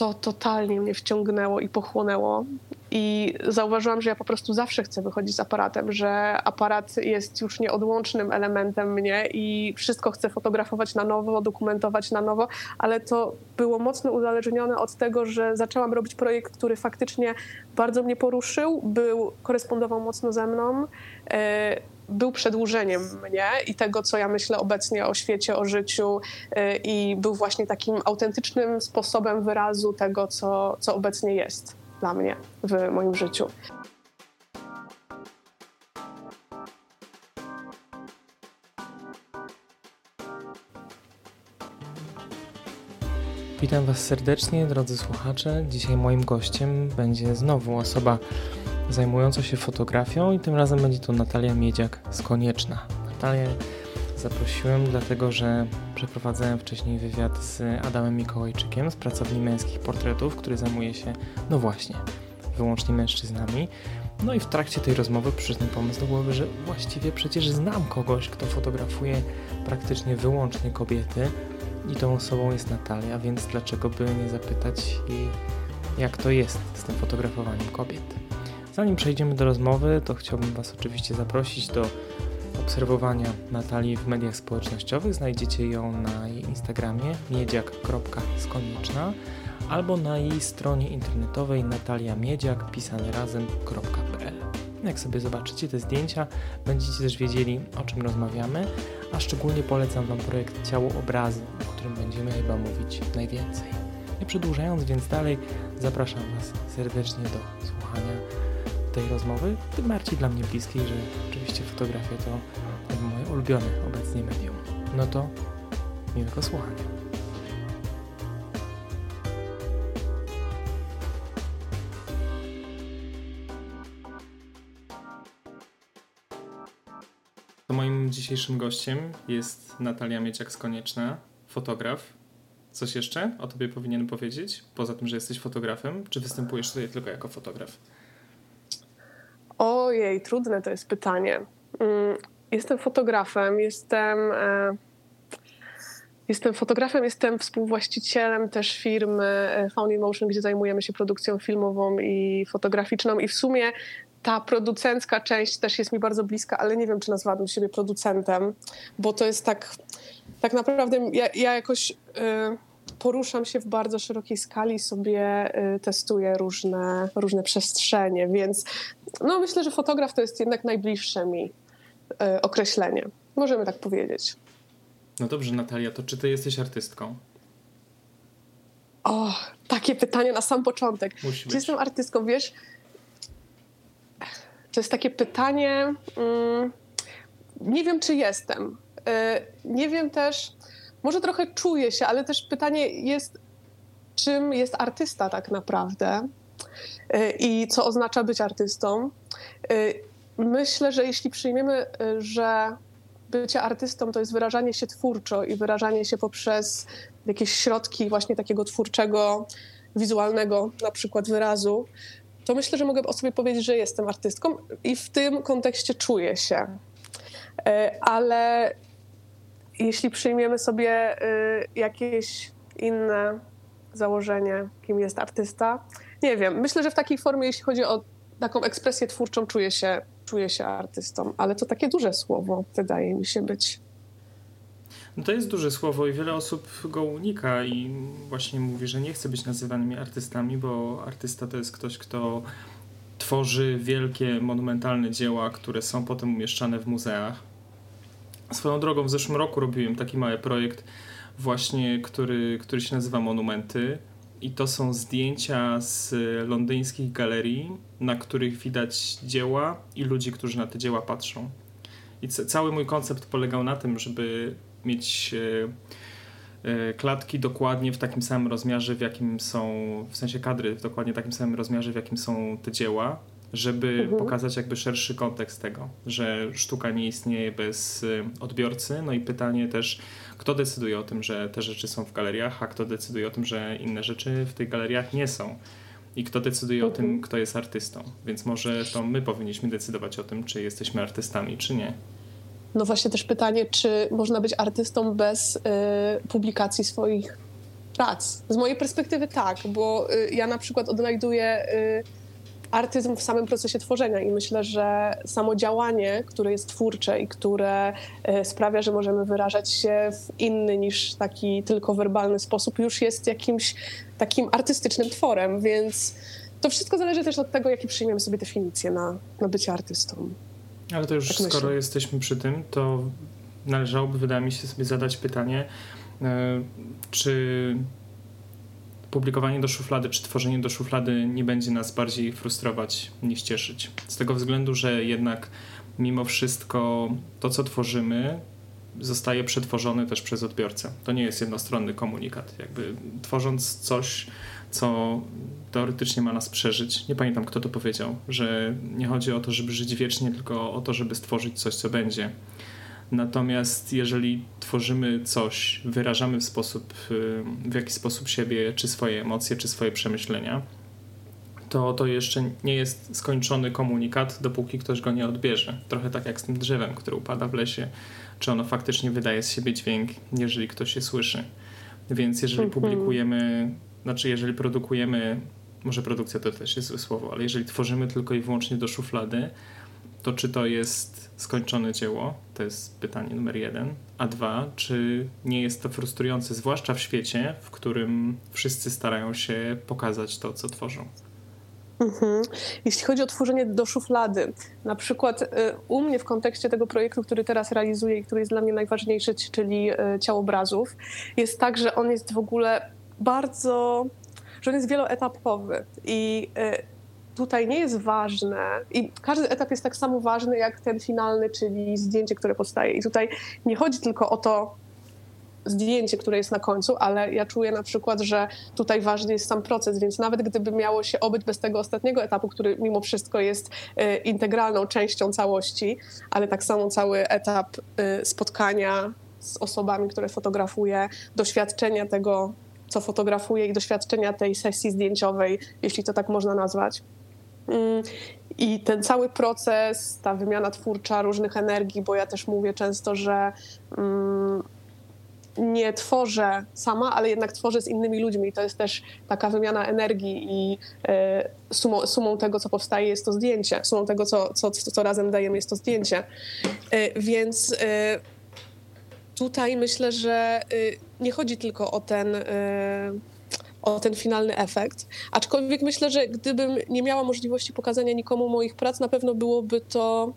to totalnie mnie wciągnęło i pochłonęło. I zauważyłam, że ja po prostu zawsze chcę wychodzić z aparatem, że aparat jest już nieodłącznym elementem mnie i wszystko chcę fotografować na nowo, dokumentować na nowo, ale to było mocno uzależnione od tego, że zaczęłam robić projekt, który faktycznie bardzo mnie poruszył, był, korespondował mocno ze mną. E, był przedłużeniem mnie i tego, co ja myślę obecnie o świecie, o życiu e, i był właśnie takim autentycznym sposobem wyrazu tego, co, co obecnie jest dla mnie w moim życiu. Witam Was serdecznie, drodzy słuchacze. Dzisiaj moim gościem będzie znowu osoba zajmująca się fotografią i tym razem będzie to Natalia Miedziak z Konieczna. Natalię zaprosiłem dlatego, że przeprowadzałem wcześniej wywiad z Adamem Mikołajczykiem z pracowni męskich portretów, który zajmuje się, no właśnie, wyłącznie mężczyznami. No i w trakcie tej rozmowy przyszedł mi pomysł do głowy, że właściwie przecież znam kogoś, kto fotografuje praktycznie wyłącznie kobiety i tą osobą jest Natalia, więc dlaczego by nie zapytać jej, jak to jest z tym fotografowaniem kobiet. Zanim przejdziemy do rozmowy, to chciałbym Was oczywiście zaprosić do obserwowania Natalii w mediach społecznościowych. Znajdziecie ją na jej Instagramie miedziak.skonieczna albo na jej stronie internetowej nataliamiedziak pisane. Jak sobie zobaczycie te zdjęcia, będziecie też wiedzieli, o czym rozmawiamy, a szczególnie polecam Wam projekt Ciało Obrazy, o którym będziemy chyba mówić najwięcej. Nie przedłużając więc dalej, zapraszam Was serdecznie do słuchania tej rozmowy, tym bardziej dla mnie bliskiej, że oczywiście fotografia to moje ulubione obecnie medium. No to miłego słuchania. To moim dzisiejszym gościem jest Natalia Mieciak z Konieczna, fotograf. Coś jeszcze o tobie powinienem powiedzieć? Poza tym, że jesteś fotografem, czy występujesz tutaj tylko jako fotograf? Ojej, trudne to jest pytanie. Mm, jestem fotografem, jestem. E, jestem fotografem, jestem współwłaścicielem też firmy e, Found Motion, gdzie zajmujemy się produkcją filmową i fotograficzną i w sumie ta producencka część też jest mi bardzo bliska, ale nie wiem, czy nazwałabym siebie producentem, bo to jest tak, tak naprawdę ja, ja jakoś y, poruszam się w bardzo szerokiej skali, sobie testuję różne, różne przestrzenie, więc no myślę, że fotograf to jest jednak najbliższe mi y, określenie. Możemy tak powiedzieć. No dobrze, Natalia, to czy ty jesteś artystką? O, takie pytanie na sam początek. Musi czy być. jestem artystką? Wiesz, to jest takie pytanie. Mm, nie wiem, czy jestem. Y, nie wiem też, może trochę czuję się, ale też pytanie jest, czym jest artysta tak naprawdę i co oznacza być artystą. Y, myślę, że jeśli przyjmiemy, że bycie artystą to jest wyrażanie się twórczo i wyrażanie się poprzez jakieś środki właśnie takiego twórczego, wizualnego na przykład wyrazu, to myślę, że mogę o sobie powiedzieć, że jestem artystką i w tym kontekście czuję się. Ale jeśli przyjmiemy sobie jakieś inne założenie, kim jest artysta, nie wiem. Myślę, że w takiej formie, jeśli chodzi o taką ekspresję twórczą, czuję się, czuję się artystą, ale to takie duże słowo wydaje mi się być. No to jest duże słowo i wiele osób go unika i właśnie mówi, że nie chce być nazywanymi artystami, bo artysta to jest ktoś, kto tworzy wielkie, monumentalne dzieła, które są potem umieszczane w muzeach. Swoją drogą w zeszłym roku robiłem taki mały projekt właśnie, który, który się nazywa Monumenty i to są zdjęcia z londyńskich galerii, na których widać dzieła i ludzi, którzy na te dzieła patrzą. I cały mój koncept polegał na tym, żeby mieć e, e, klatki dokładnie w takim samym rozmiarze, w jakim są, w sensie kadry w dokładnie takim samym rozmiarze, w jakim są te dzieła, żeby mhm. pokazać jakby szerszy kontekst tego, że sztuka nie istnieje bez e, odbiorcy. No i pytanie też, kto decyduje o tym, że te rzeczy są w galeriach, a kto decyduje o tym, że inne rzeczy w tych galeriach nie są. I kto decyduje mhm. o tym, mhm. kto jest artystą. Więc może to my powinniśmy decydować o tym, czy jesteśmy artystami, czy nie. No właśnie też pytanie, czy można być artystą bez y, publikacji swoich prac. Z mojej perspektywy tak, bo y, ja na przykład odnajduję y, artyzm w samym procesie tworzenia i myślę, że samo działanie, które jest twórcze i które y, sprawia, że możemy wyrażać się w inny niż taki tylko werbalny sposób, już jest jakimś takim artystycznym tworem, więc to wszystko zależy też od tego, jakie przyjmiemy sobie definicję na, na bycie artystą. Ale to już tak skoro myślę. jesteśmy przy tym, to należałoby, wydaje mi się, sobie zadać pytanie, e, czy publikowanie do szuflady, czy tworzenie do szuflady nie będzie nas bardziej frustrować niż cieszyć. Z tego względu, że jednak mimo wszystko to, co tworzymy, zostaje przetworzone też przez odbiorcę. To nie jest jednostronny komunikat. Jakby tworząc coś, co teoretycznie ma nas przeżyć. Nie pamiętam, kto to powiedział, że nie chodzi o to, żeby żyć wiecznie, tylko o to, żeby stworzyć coś, co będzie. Natomiast jeżeli tworzymy coś, wyrażamy w sposób, y, w jakiś sposób siebie, czy swoje emocje, czy swoje przemyślenia, to to jeszcze nie jest skończony komunikat, dopóki ktoś go nie odbierze. Trochę tak jak z tym drzewem, które upada w lesie, czy ono faktycznie wydaje z siebie dźwięk, jeżeli ktoś się słyszy. Więc jeżeli mhm. publikujemy, znaczy jeżeli produkujemy, może produkcja to też jest złe słowo, ale jeżeli tworzymy tylko i wyłącznie do szuflady, to czy to jest skończone dzieło? To jest pytanie numer jeden. A dwa, czy nie jest to frustrujące, zwłaszcza w świecie, w którym wszyscy starają się pokazać to, co tworzą? Mhm. Jeśli chodzi o tworzenie do szuflady, na przykład y, u mnie w kontekście tego projektu, który teraz realizuję i który jest dla mnie najważniejszy, czyli y, ciało obrazów, jest tak, że on jest w ogóle bardzo, że on jest wieloetapowy i y, tutaj nie jest ważne i każdy etap jest tak samo ważny jak ten finalny, czyli zdjęcie, które powstaje. I tutaj nie chodzi tylko o to zdjęcie, które jest na końcu, ale ja czuję na przykład, że tutaj ważny jest sam proces, więc nawet gdyby miało się obyć bez tego ostatniego etapu, który mimo wszystko jest y, integralną częścią całości, ale tak samo cały etap y, spotkania z osobami, które fotografuję, doświadczenia tego, co fotografuję i doświadczenia tej sesji zdjęciowej, jeśli to tak można nazwać I ten cały proces, ta wymiana twórcza różnych energii, bo ja też mówię często, że mm, nie tworzę sama, ale jednak tworzę z innymi ludźmi. I to jest też taka wymiana energii i e, sumą, sumą tego, co powstaje, jest to zdjęcie. Sumą tego, co, co, co razem dajemy, jest to zdjęcie. E, więc e, tutaj myślę, że nie chodzi tylko o ten o ten finalny efekt. Aczkolwiek myślę, że gdybym nie miała możliwości pokazania nikomu moich prac, na pewno byłoby to.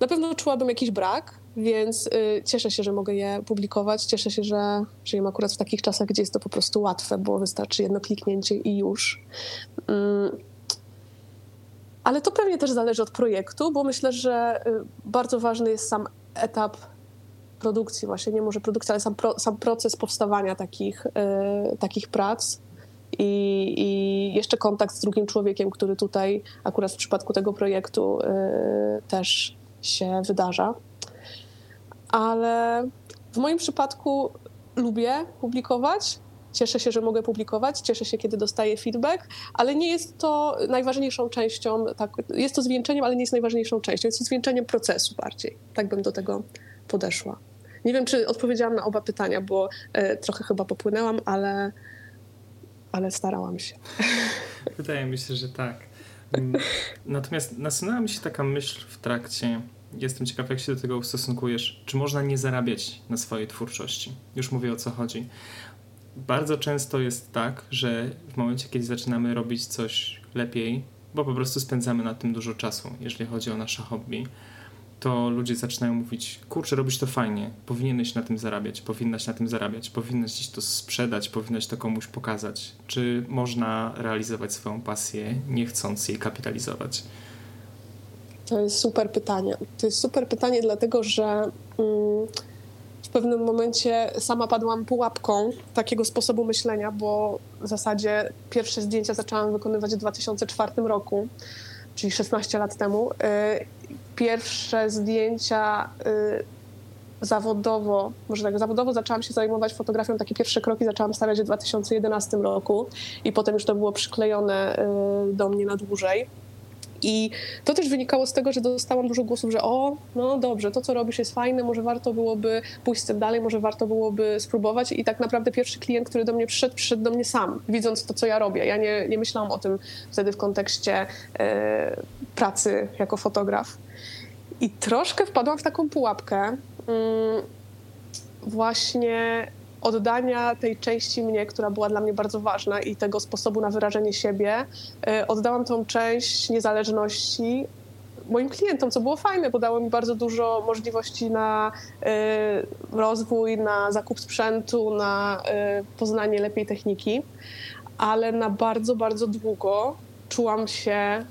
Na pewno czułabym jakiś brak, więc y, cieszę się, że mogę je publikować. Cieszę się, że żyjemy akurat w takich czasach, gdzie jest to po prostu łatwe, bo wystarczy jedno kliknięcie i już. Mm. Ale to pewnie też zależy od projektu, bo myślę, że y, bardzo ważny jest sam etap produkcji, właśnie nie może produkcja, ale sam, pro, sam proces powstawania takich, y, takich prac. I, I, jeszcze kontakt z drugim człowiekiem, który tutaj akurat w przypadku tego projektu y, też się wydarza. Ale w moim przypadku lubię publikować. Cieszę się, że mogę publikować, cieszę się, kiedy dostaję feedback, ale nie jest to najważniejszą częścią, tak, jest to zwieńczeniem, ale nie jest najważniejszą częścią, jest to zwieńczeniem procesu bardziej. Tak bym do tego podeszła. Nie wiem, czy odpowiedziałam na oba pytania, bo e, trochę chyba popłynęłam, ale, ale starałam się. Wydaje mi się, że tak. Mm, natomiast nasunęła mi się taka myśl w trakcie. Jestem ciekaw, jak się do tego ustosunkujesz. Czy można nie zarabiać na swojej twórczości? Już mówię o co chodzi. Bardzo często jest tak, że w momencie, kiedy zaczynamy robić coś lepiej, bo po prostu spędzamy na tym dużo czasu, jeżeli chodzi o nasze hobby, to ludzie zaczynają mówić, kurczę, robisz to fajnie, powinieneś na tym zarabiać, powinnaś na tym zarabiać, powinnaś gdzieś to sprzedać, powinnaś to komuś pokazać. Czy można realizować swoją pasję, nie chcąc jej kapitalizować? To jest super pytanie. To jest super pytanie, dlatego że mm, w pewnym momencie sama padłam pułapką takiego sposobu myślenia, bo w zasadzie pierwsze zdjęcia zaczęłam wykonywać w 2004 roku, czyli 16 lat temu. Pierwsze zdjęcia y, zawodowo, może tak, zawodowo zaczęłam się zajmować fotografią, takie pierwsze kroki zaczęłam stawiać w 2011 roku i potem już to było przyklejone y, do mnie na dłużej. I to też wynikało z tego, że dostałam dużo głosów, że o, no dobrze, to co robisz jest fajne, może warto byłoby pójść z tym dalej, może warto byłoby spróbować. I tak naprawdę pierwszy klient, który do mnie przyszedł, przyszedł do mnie sam, widząc to, co ja robię. Ja nie, nie myślałam o tym wtedy w kontekście e, pracy jako fotograf. I troszkę wpadłam w taką pułapkę mm, właśnie oddania tej części mnie, która była dla mnie bardzo ważna i tego sposobu na wyrażenie siebie. E, oddałam tą część niezależności moim klientom, co było fajne, bo dało mi bardzo dużo możliwości na e, rozwój, na zakup sprzętu, na e, poznanie lepiej techniki, ale na bardzo, bardzo długo czułam się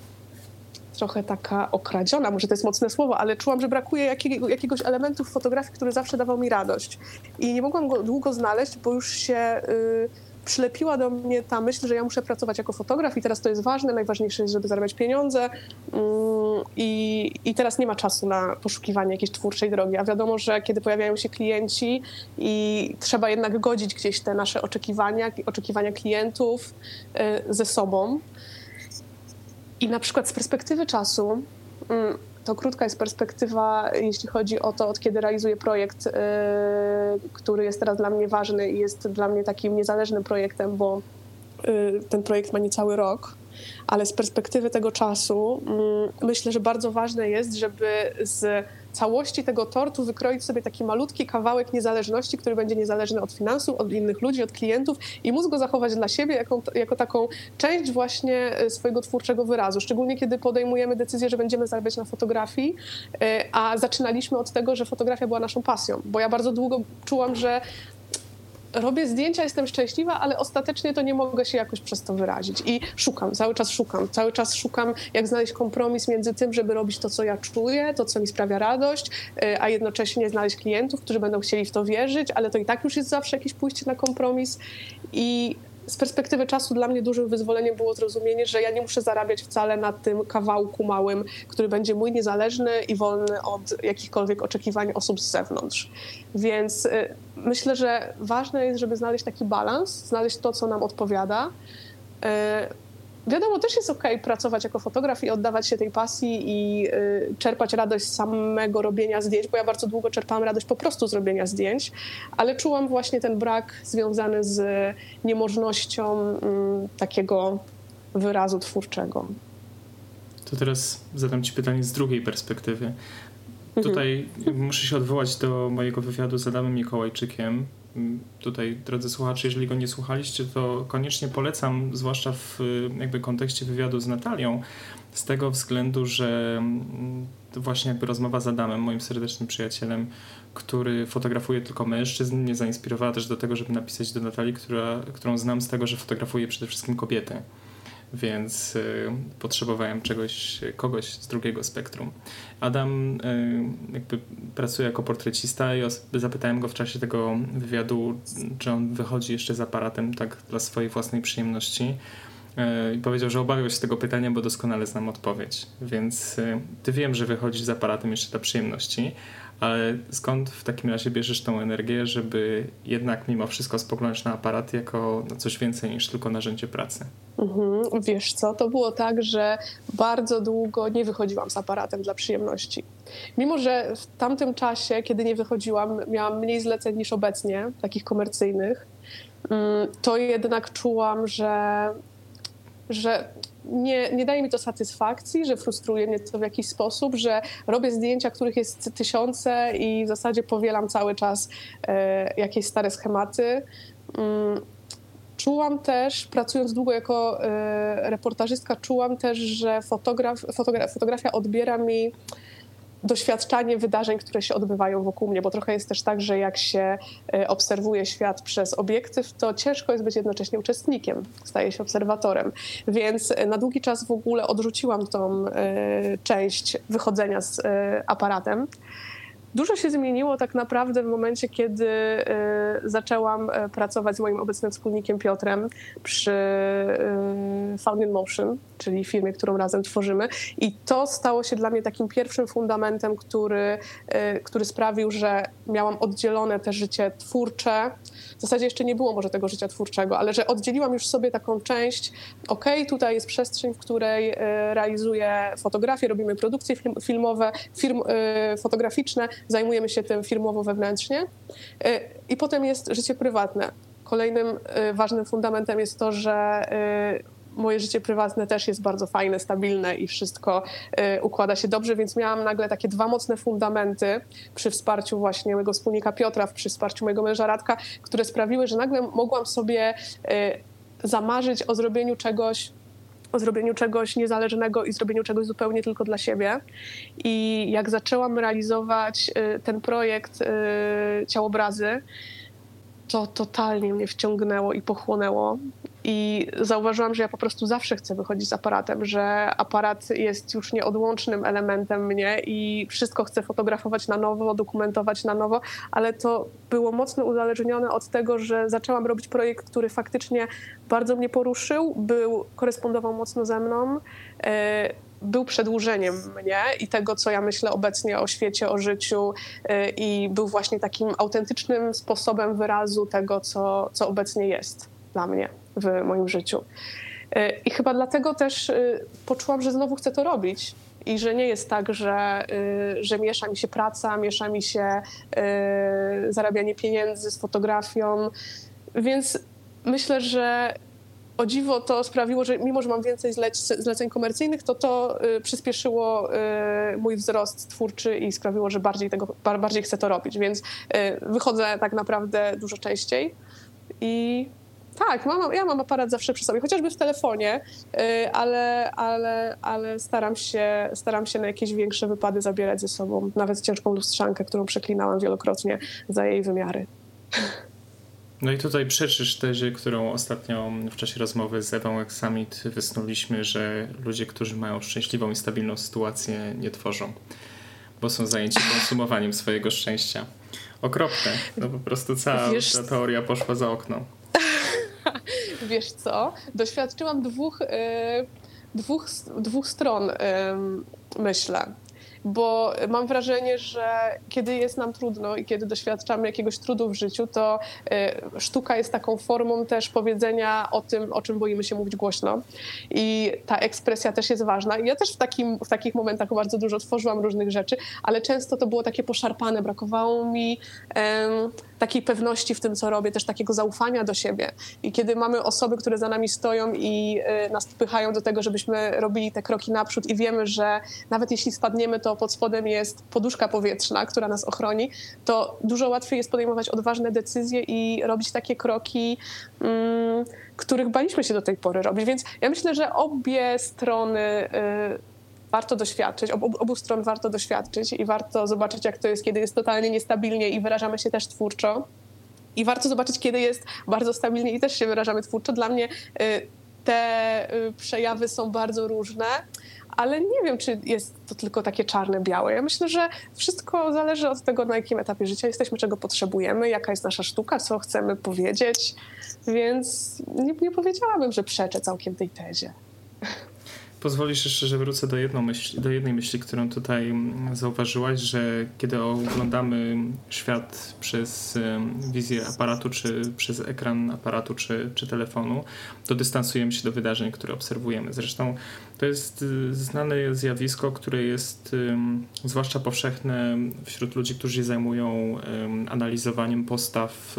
trochę taka okradziona, może to jest mocne słowo, ale czułam, że brakuje jakiego, jakiegoś elementu w fotografii, który zawsze dawał mi radość. I nie mogłam go długo znaleźć, bo już się y, przylepiła do mnie ta myśl, że ja muszę pracować jako fotograf i teraz to jest ważne, najważniejsze jest, żeby zarabiać pieniądze y, i, i teraz nie ma czasu na poszukiwanie jakiejś twórczej drogi. A wiadomo, że kiedy pojawiają się klienci i trzeba jednak godzić gdzieś te nasze oczekiwania, oczekiwania klientów y, ze sobą, i na przykład z perspektywy czasu, mm, to krótka jest perspektywa, jeśli chodzi o to, od kiedy realizuję projekt, y, który jest teraz dla mnie ważny i jest dla mnie takim niezależnym projektem, bo y, ten projekt ma niecały rok, ale z perspektywy tego czasu mm, myślę, że bardzo ważne jest, żeby z całości tego tortu wykroić sobie taki malutki kawałek niezależności, który będzie niezależny od finansów, od innych ludzi, od klientów i móc go zachować dla siebie jako, jako taką część właśnie e, swojego twórczego wyrazu. Szczególnie kiedy podejmujemy decyzję, że będziemy zarabiać na fotografii, e, a zaczynaliśmy od tego, że fotografia była naszą pasją, bo ja bardzo długo czułam, że robię zdjęcia, jestem szczęśliwa, ale ostatecznie to nie mogę się jakoś przez to wyrazić. I szukam, cały czas szukam, cały czas szukam, jak znaleźć kompromis między tym, żeby robić to, co ja czuję, to, co mi sprawia radość, y, a jednocześnie znaleźć klientów, którzy będą chcieli w to wierzyć, ale to i tak już jest zawsze jakieś pójście na kompromis. I z perspektywy czasu dla mnie dużym wyzwoleniem było zrozumienie, że ja nie muszę zarabiać wcale na tym kawałku małym, który będzie mój niezależny i wolny od jakichkolwiek oczekiwań osób z zewnątrz. Więc y, myślę, że ważne jest, żeby znaleźć taki balans, znaleźć to, co nam odpowiada. Y, Wiadomo, też jest ok pracować jako fotograf i oddawać się tej pasji i y, czerpać radość z samego robienia zdjęć, bo ja bardzo długo czerpałam radość po prostu z robienia zdjęć, ale czułam właśnie ten brak związany z niemożnością y, takiego wyrazu twórczego. To teraz zadam Ci pytanie z drugiej perspektywy. Tutaj muszę się odwołać do mojego wywiadu z Adamem Mikołajczykiem, tutaj, drodzy słuchacze, jeżeli go nie słuchaliście, to koniecznie polecam, zwłaszcza w jakby kontekście wywiadu z Natalią, z tego względu, że właśnie jakby rozmowa z Adamem, moim serdecznym przyjacielem, który fotografuje tylko mężczyzn, mnie zainspirowała też do tego, żeby napisać do Natalii, która, którą znam z tego, że fotografuje przede wszystkim kobiety więc y, potrzebowałem czegoś, kogoś z drugiego spektrum. Adam y, jakby pracuje jako portrecista i zapytałem go w czasie tego wywiadu, czy on wychodzi jeszcze z aparatem tak dla swojej własnej przyjemności. Y, I powiedział, że obawiał się tego pytania, bo doskonale znam odpowiedź. Więc ty wiem, że wychodzisz z aparatem jeszcze dla przyjemności, ale skąd w takim razie bierzesz tą energię, żeby jednak mimo wszystko spoglądać na aparat jako na coś więcej niż tylko narzędzie pracy? Mhm. Wiesz co, to było tak, że bardzo długo nie wychodziłam z aparatem dla przyjemności. Mimo, że w tamtym czasie, kiedy nie wychodziłam, miałam mniej zleceń niż obecnie, takich komercyjnych, mm, to jednak czułam, że, że nie, nie daje mi to satysfakcji, że frustruje mnie to w jakiś sposób, że robię zdjęcia, których jest tysiące i w zasadzie powielam cały czas e, jakieś stare schematy. Mm, czułam też, pracując długo jako e, reportażystka, czułam też, że fotograf, fotograf, fotografia odbiera mi doświadczanie wydarzeń, które się odbywają wokół mnie, bo trochę jest też tak, że jak się e, obserwuje świat przez obiektyw, to ciężko jest być jednocześnie uczestnikiem, staje się obserwatorem. Więc e, na długi czas w ogóle odrzuciłam tą e, część wychodzenia z aparatem. Dużo się zmieniło tak naprawdę w momencie, kiedy y, zaczęłam e, pracować z moim obecnym wspólnikiem Piotrem przy y, Found in Motion, czyli firmie, którą razem tworzymy. I to stało się dla mnie takim pierwszym fundamentem, który, y, który sprawił, że miałam oddzielone te życie twórcze. W zasadzie jeszcze nie było może tego życia twórczego, ale że oddzieliłam już sobie taką część, ok, tutaj jest przestrzeń, w której realizuję fotografię, robimy produkcje filmowe, film, fotograficzne, zajmujemy się tym firmowo wewnętrznie. Y, I potem jest życie prywatne. Kolejnym y, ważnym fundamentem jest to, że y, moje życie prywatne też jest bardzo fajne, stabilne i wszystko układa się dobrze, więc miałam nagle takie dwa mocne fundamenty przy wsparciu właśnie mojego wspólnika Piotra, przy wsparciu mojego męża Radka, które sprawiły, że nagle mogłam sobie zamarzyć o zrobieniu czegoś o zrobieniu czegoś niezależnego i zrobieniu czegoś zupełnie tylko dla siebie. I jak zaczęłam realizować y, ten projekt y, Ciałobrazy, to totalnie mnie wciągnęło i pochłonęło. I zauważyłam, że ja po prostu zawsze chcę wychodzić z aparatem, że aparat jest już nieodłącznym elementem mnie i wszystko chcę fotografować na nowo, dokumentować na nowo, ale to było mocno uzależnione od tego, że zaczęłam robić projekt, który faktycznie bardzo mnie poruszył, był, korespondował mocno ze mną. E, był przedłużeniem mnie i tego, co ja myślę obecnie o świecie, o życiu e, i był właśnie takim autentycznym sposobem wyrazu tego, co, co obecnie jest dla mnie w moim życiu. E, I chyba dlatego też e, poczułam, że znowu chcę to robić. I że nie jest tak, że, e, że miesza mi się praca, miesza mi się zarabianie pieniędzy z fotografią. Więc myślę, że o dziwo to sprawiło, że mimo, że mam więcej zleceń komercyjnych, to to przyspieszyło mój wzrost twórczy i sprawiło, że bardziej, tego, bardziej chcę to robić. Więc wychodzę tak naprawdę dużo częściej i tak, mam, ja mam aparat zawsze przy sobie, chociażby w telefonie, y, ale, ale, ale staram, się, staram się na jakieś większe wypady zabierać ze sobą. Nawet ciężką lustrzankę, którą przeklinałam wielokrotnie za jej wymiary. No i tutaj przeczysz tezie, którą ostatnio w czasie rozmowy z Ewą Summit wysnuliśmy, że ludzie, którzy mają szczęśliwą i stabilną sytuację, nie tworzą, bo są zajęci konsumowaniem swojego szczęścia. Okropne. No po prostu cała Wiesz... ta teoria poszła za okno. wiesz co, doświadczyłam dwóch, y, dwóch, dwóch stron, y, myślę bo mam wrażenie, że kiedy jest nam trudno i kiedy doświadczamy jakiegoś trudu w życiu, to y, sztuka jest taką formą też powiedzenia o tym, o czym boimy się mówić głośno. I ta ekspresja też jest ważna. Ja też w, takim, w takich momentach bardzo dużo tworzyłam różnych rzeczy, ale często to było takie poszarpane. Brakowało mi takiej pewności w tym, co robię, też takiego zaufania do siebie. I kiedy mamy osoby, które za nami stoją i y, nas wpychają do tego, żebyśmy robili te kroki naprzód i wiemy, że nawet jeśli spadniemy, to pod spodem jest poduszka powietrzna, która nas ochroni, to dużo łatwiej jest podejmować odważne decyzje i robić takie kroki, mm, których baliśmy się do tej pory robić. Więc ja myślę, że obie strony y, warto doświadczyć, ob, obu stron warto doświadczyć i warto zobaczyć, jak to jest, kiedy jest totalnie niestabilnie i wyrażamy się też twórczo. I warto zobaczyć, kiedy jest bardzo stabilnie i też się wyrażamy twórczo. Dla mnie y, te y, przejawy są bardzo różne ale nie wiem, czy jest to tylko takie czarne-białe. Ja myślę, że wszystko zależy od tego, na jakim etapie życia jesteśmy, czego potrzebujemy, jaka jest nasza sztuka, co chcemy powiedzieć, więc nie, nie powiedziałabym, że przeczę całkiem tej tezie pozwolisz jeszcze, że wrócę do, jedną do jednej myśli, którą tutaj mm, zauważyłaś, że kiedy oglądamy świat przez wizję aparatu, czy przez ekran aparatu, czy, czy telefonu, to dystansujemy się do wydarzeń, które obserwujemy. Zresztą to jest y, znane zjawisko, które jest zwłaszcza powszechne wśród ludzi, którzy się zajmują analizowaniem postaw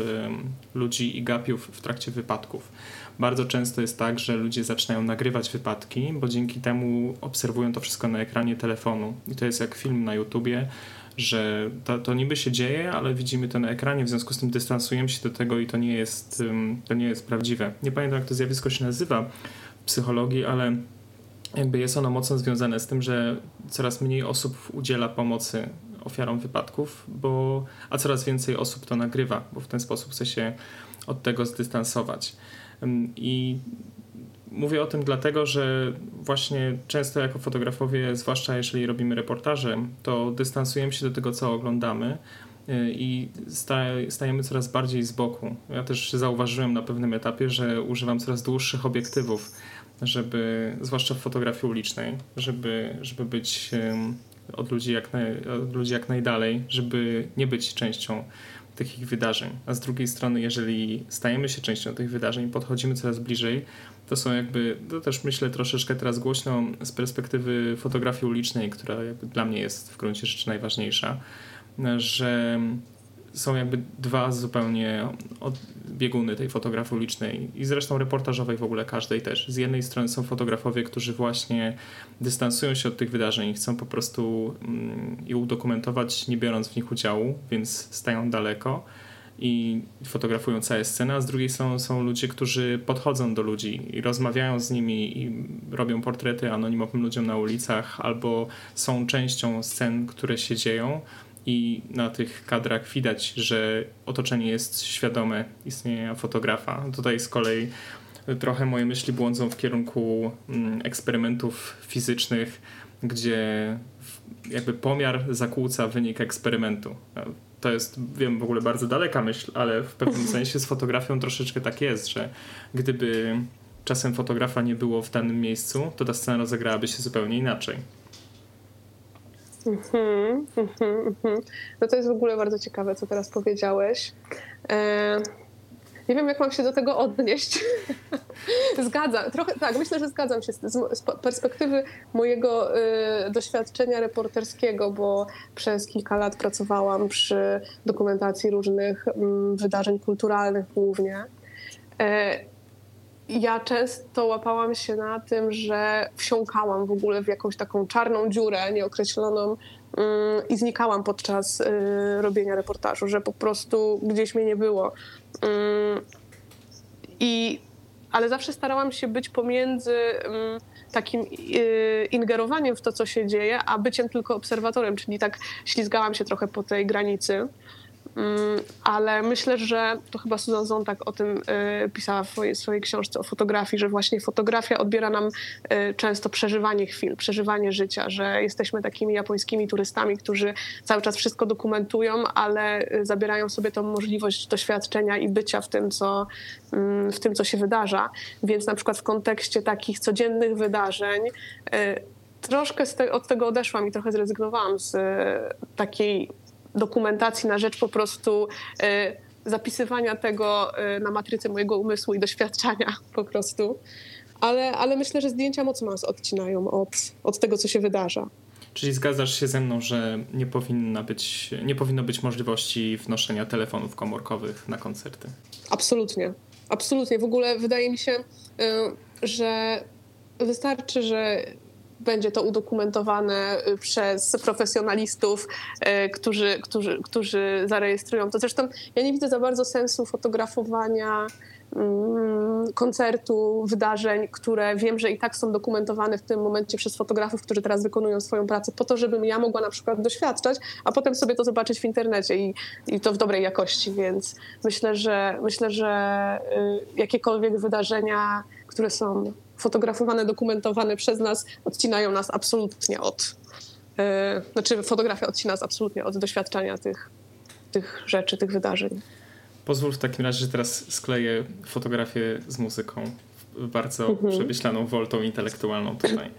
ludzi i gapiów w trakcie wypadków bardzo często jest tak, że ludzie zaczynają nagrywać wypadki, bo dzięki temu obserwują to wszystko na ekranie telefonu. I to jest jak film na YouTubie, że to, to niby się dzieje, ale widzimy to na ekranie, w związku z tym dystansujemy się do tego i to nie jest, to nie jest prawdziwe. Nie pamiętam, jak to zjawisko się nazywa w psychologii, ale jakby jest ono mocno związane z tym, że coraz mniej osób udziela pomocy ofiarom wypadków, bo, a coraz więcej osób to nagrywa, bo w ten sposób chce się od tego zdystansować. I mówię o tym dlatego, że właśnie często jako fotografowie, zwłaszcza jeżeli robimy reportaże, to dystansujemy się do tego, co oglądamy y, i stajemy coraz bardziej z boku. Ja też zauważyłem na pewnym etapie, że używam coraz dłuższych obiektywów, żeby, zwłaszcza w fotografii ulicznej, żeby, żeby być od ludzi, jak naj, od ludzi jak najdalej, żeby nie być częścią takich wydarzeń. A z drugiej strony, jeżeli stajemy się częścią tych wydarzeń, podchodzimy coraz bliżej, to są jakby, to też myślę troszeczkę teraz głośno z perspektywy fotografii ulicznej, która dla mnie jest w gruncie rzeczy najważniejsza, że są jakby dwa zupełnie bieguny tej fotografii ulicznej i zresztą reportażowej w ogóle każdej też. Z jednej strony są fotografowie, którzy właśnie dystansują się od tych wydarzeń i chcą po prostu mm, je udokumentować, nie biorąc w nich udziału, więc stają daleko i fotografują całe sceny, a z drugiej strony są ludzie, którzy podchodzą do ludzi i rozmawiają z nimi i robią portrety anonimowym ludziom na ulicach albo są częścią scen, które się dzieją i na tych kadrach widać, że otoczenie jest świadome istnienia fotografa. Tutaj z kolei trochę moje myśli błądzą w kierunku mm, eksperymentów fizycznych, gdzie jakby pomiar zakłóca wynik eksperymentu. To jest, wiem, w ogóle bardzo daleka myśl, ale w pewnym sensie z fotografią troszeczkę tak jest, że gdyby czasem fotografa nie było w danym miejscu, to ta scena rozegrałaby się zupełnie inaczej. Mhm, mhm, mhm. No to jest w ogóle bardzo ciekawe, co teraz powiedziałeś. E, nie wiem, jak mam się do tego odnieść. zgadzam, trochę tak, myślę, że zgadzam się z, z perspektywy mojego y, doświadczenia reporterskiego, bo przez kilka lat pracowałam przy dokumentacji różnych y, wydarzeń kulturalnych głównie. E, ja często łapałam się na tym, że wsiąkałam w ogóle w jakąś taką czarną dziurę nieokreśloną mm, i znikałam podczas y, robienia reportażu, że po prostu gdzieś mnie nie było. Mm, I, ale zawsze starałam się być pomiędzy mm, takim y, ingerowaniem w to, co się dzieje, a byciem tylko obserwatorem, czyli tak ślizgałam się trochę po tej granicy. Mm, ale myślę, że to chyba Susan Zontag o tym y, pisała w swojej, książce o fotografii, że właśnie fotografia odbiera nam y, często przeżywanie chwil, przeżywanie życia, że jesteśmy takimi japońskimi turystami, którzy cały czas wszystko dokumentują, ale y, zabierają sobie tą możliwość doświadczenia i bycia w tym, co, mm, w tym, co się wydarza. Więc na przykład w kontekście takich codziennych wydarzeń troszkę te, od tego odeszłam i trochę zrezygnowałam z takiej dokumentacji na rzecz po prostu e, zapisywania tego e, na matrycy mojego umysłu i doświadczenia po prostu. Ale, ale myślę, że zdjęcia mocno nas odcinają od, od tego, co się wydarza. Czyli zgadzasz się ze mną, że nie, powinna być, nie powinno być możliwości wnoszenia telefonów komórkowych na koncerty? Absolutnie. Absolutnie. W ogóle wydaje mi się, e, że wystarczy, że będzie to udokumentowane y, przez profesjonalistów, y, którzy, którzy, którzy zarejestrują to. Zresztą ja nie widzę za bardzo sensu fotografowania mm, koncertu, wydarzeń, które wiem, że i tak są dokumentowane w tym momencie przez fotografów, którzy teraz wykonują swoją pracę, po to, żebym ja mogła na przykład doświadczać, a potem sobie to zobaczyć w internecie i, i to w dobrej jakości, więc myślę, że myślę, że y, jakiekolwiek wydarzenia, które są fotografowane, dokumentowane przez nas, odcinają nas absolutnie od. Yy, znaczy, fotografia odcina nas absolutnie od doświadczania tych, tych rzeczy, tych wydarzeń. Pozwól w takim razie, że teraz skleję fotografię z muzyką bardzo mhm. przemyślaną woltą intelektualną tutaj.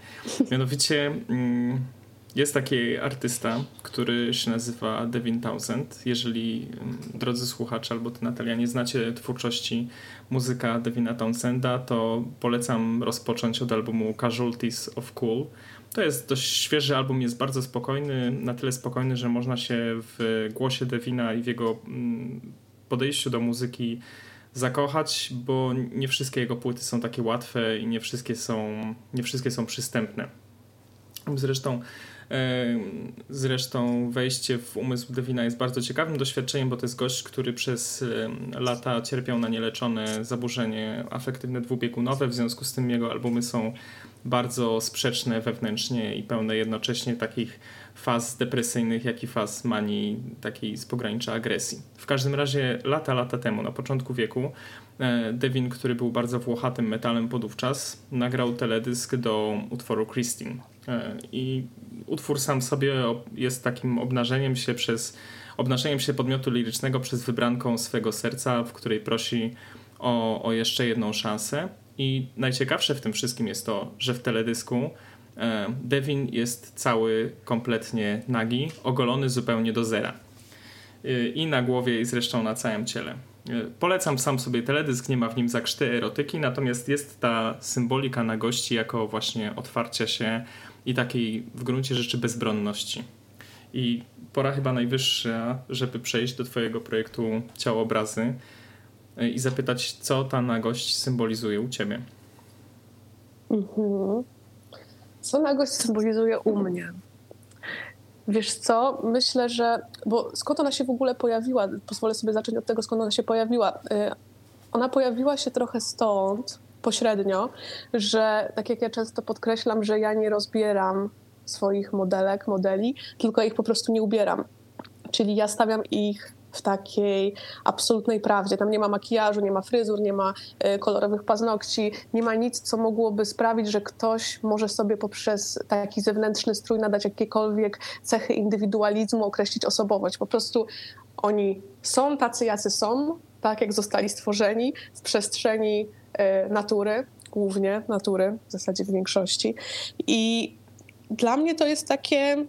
Mianowicie mm, jest taki artysta, który się nazywa Devin Townsend. Jeżeli, mm, drodzy słuchacze, albo ty Natalia, nie znacie twórczości muzyka Devina Townsenda, to polecam rozpocząć od albumu Casualties of Cool. To jest dość świeży album, jest bardzo spokojny, na tyle spokojny, że można się w głosie Devina i w jego mm, podejściu do muzyki zakochać, bo nie wszystkie jego płyty są takie łatwe i nie wszystkie są, nie wszystkie są przystępne. Zresztą Zresztą wejście w umysł Devina jest bardzo ciekawym doświadczeniem, bo to jest gość, który przez lata cierpiał na nieleczone zaburzenie afektywne dwubiegunowe, w związku z tym jego albumy są bardzo sprzeczne wewnętrznie i pełne jednocześnie takich faz depresyjnych, jak i faz manii takiej z pogranicza agresji. W każdym razie lata, lata temu, na początku wieku, e, Devin, który był bardzo włochatym metalem podówczas, nagrał teledysk do utworu Christine. E, I utwór sam sobie jest takim obnażeniem się przez obnażeniem się podmiotu lirycznego przez wybranką swego serca, w której prosi o, o jeszcze jedną szansę. I najciekawsze w tym wszystkim jest to, że w teledysku e, Devin jest cały kompletnie nagi, ogolony zupełnie do zera. E, I na głowie, i zresztą na całym ciele. Polecam sam sobie teledysk, nie ma w nim zakrzty erotyki, natomiast jest ta symbolika nagości jako właśnie otwarcia się i takiej w gruncie rzeczy bezbronności. I pora chyba najwyższa, żeby przejść do Twojego projektu Ciałobrazy e, i zapytać, co ta nagość symbolizuje u Ciebie. Mhm. Co nagość symbolizuje u mnie? Wiesz co, myślę, że. Bo skąd ona się w ogóle pojawiła? Pozwolę sobie zacząć od tego, skąd ona się pojawiła. E, ona pojawiła się trochę stąd, pośrednio, że tak jak ja często podkreślam, że ja nie rozbieram swoich modelek, modeli, tylko ich po prostu nie ubieram. Czyli ja stawiam ich w takiej absolutnej prawdzie. Tam nie ma makijażu, nie ma fryzur, nie ma y, kolorowych paznokci, nie ma nic, co mogłoby sprawić, że ktoś może sobie poprzez taki zewnętrzny strój nadać jakiekolwiek cechy indywidualizmu, określić osobowość. Po prostu oni są tacy, jacy są, tak jak zostali stworzeni z przestrzeni natury, głównie natury, w zasadzie w większości. I dla mnie to jest takie mm,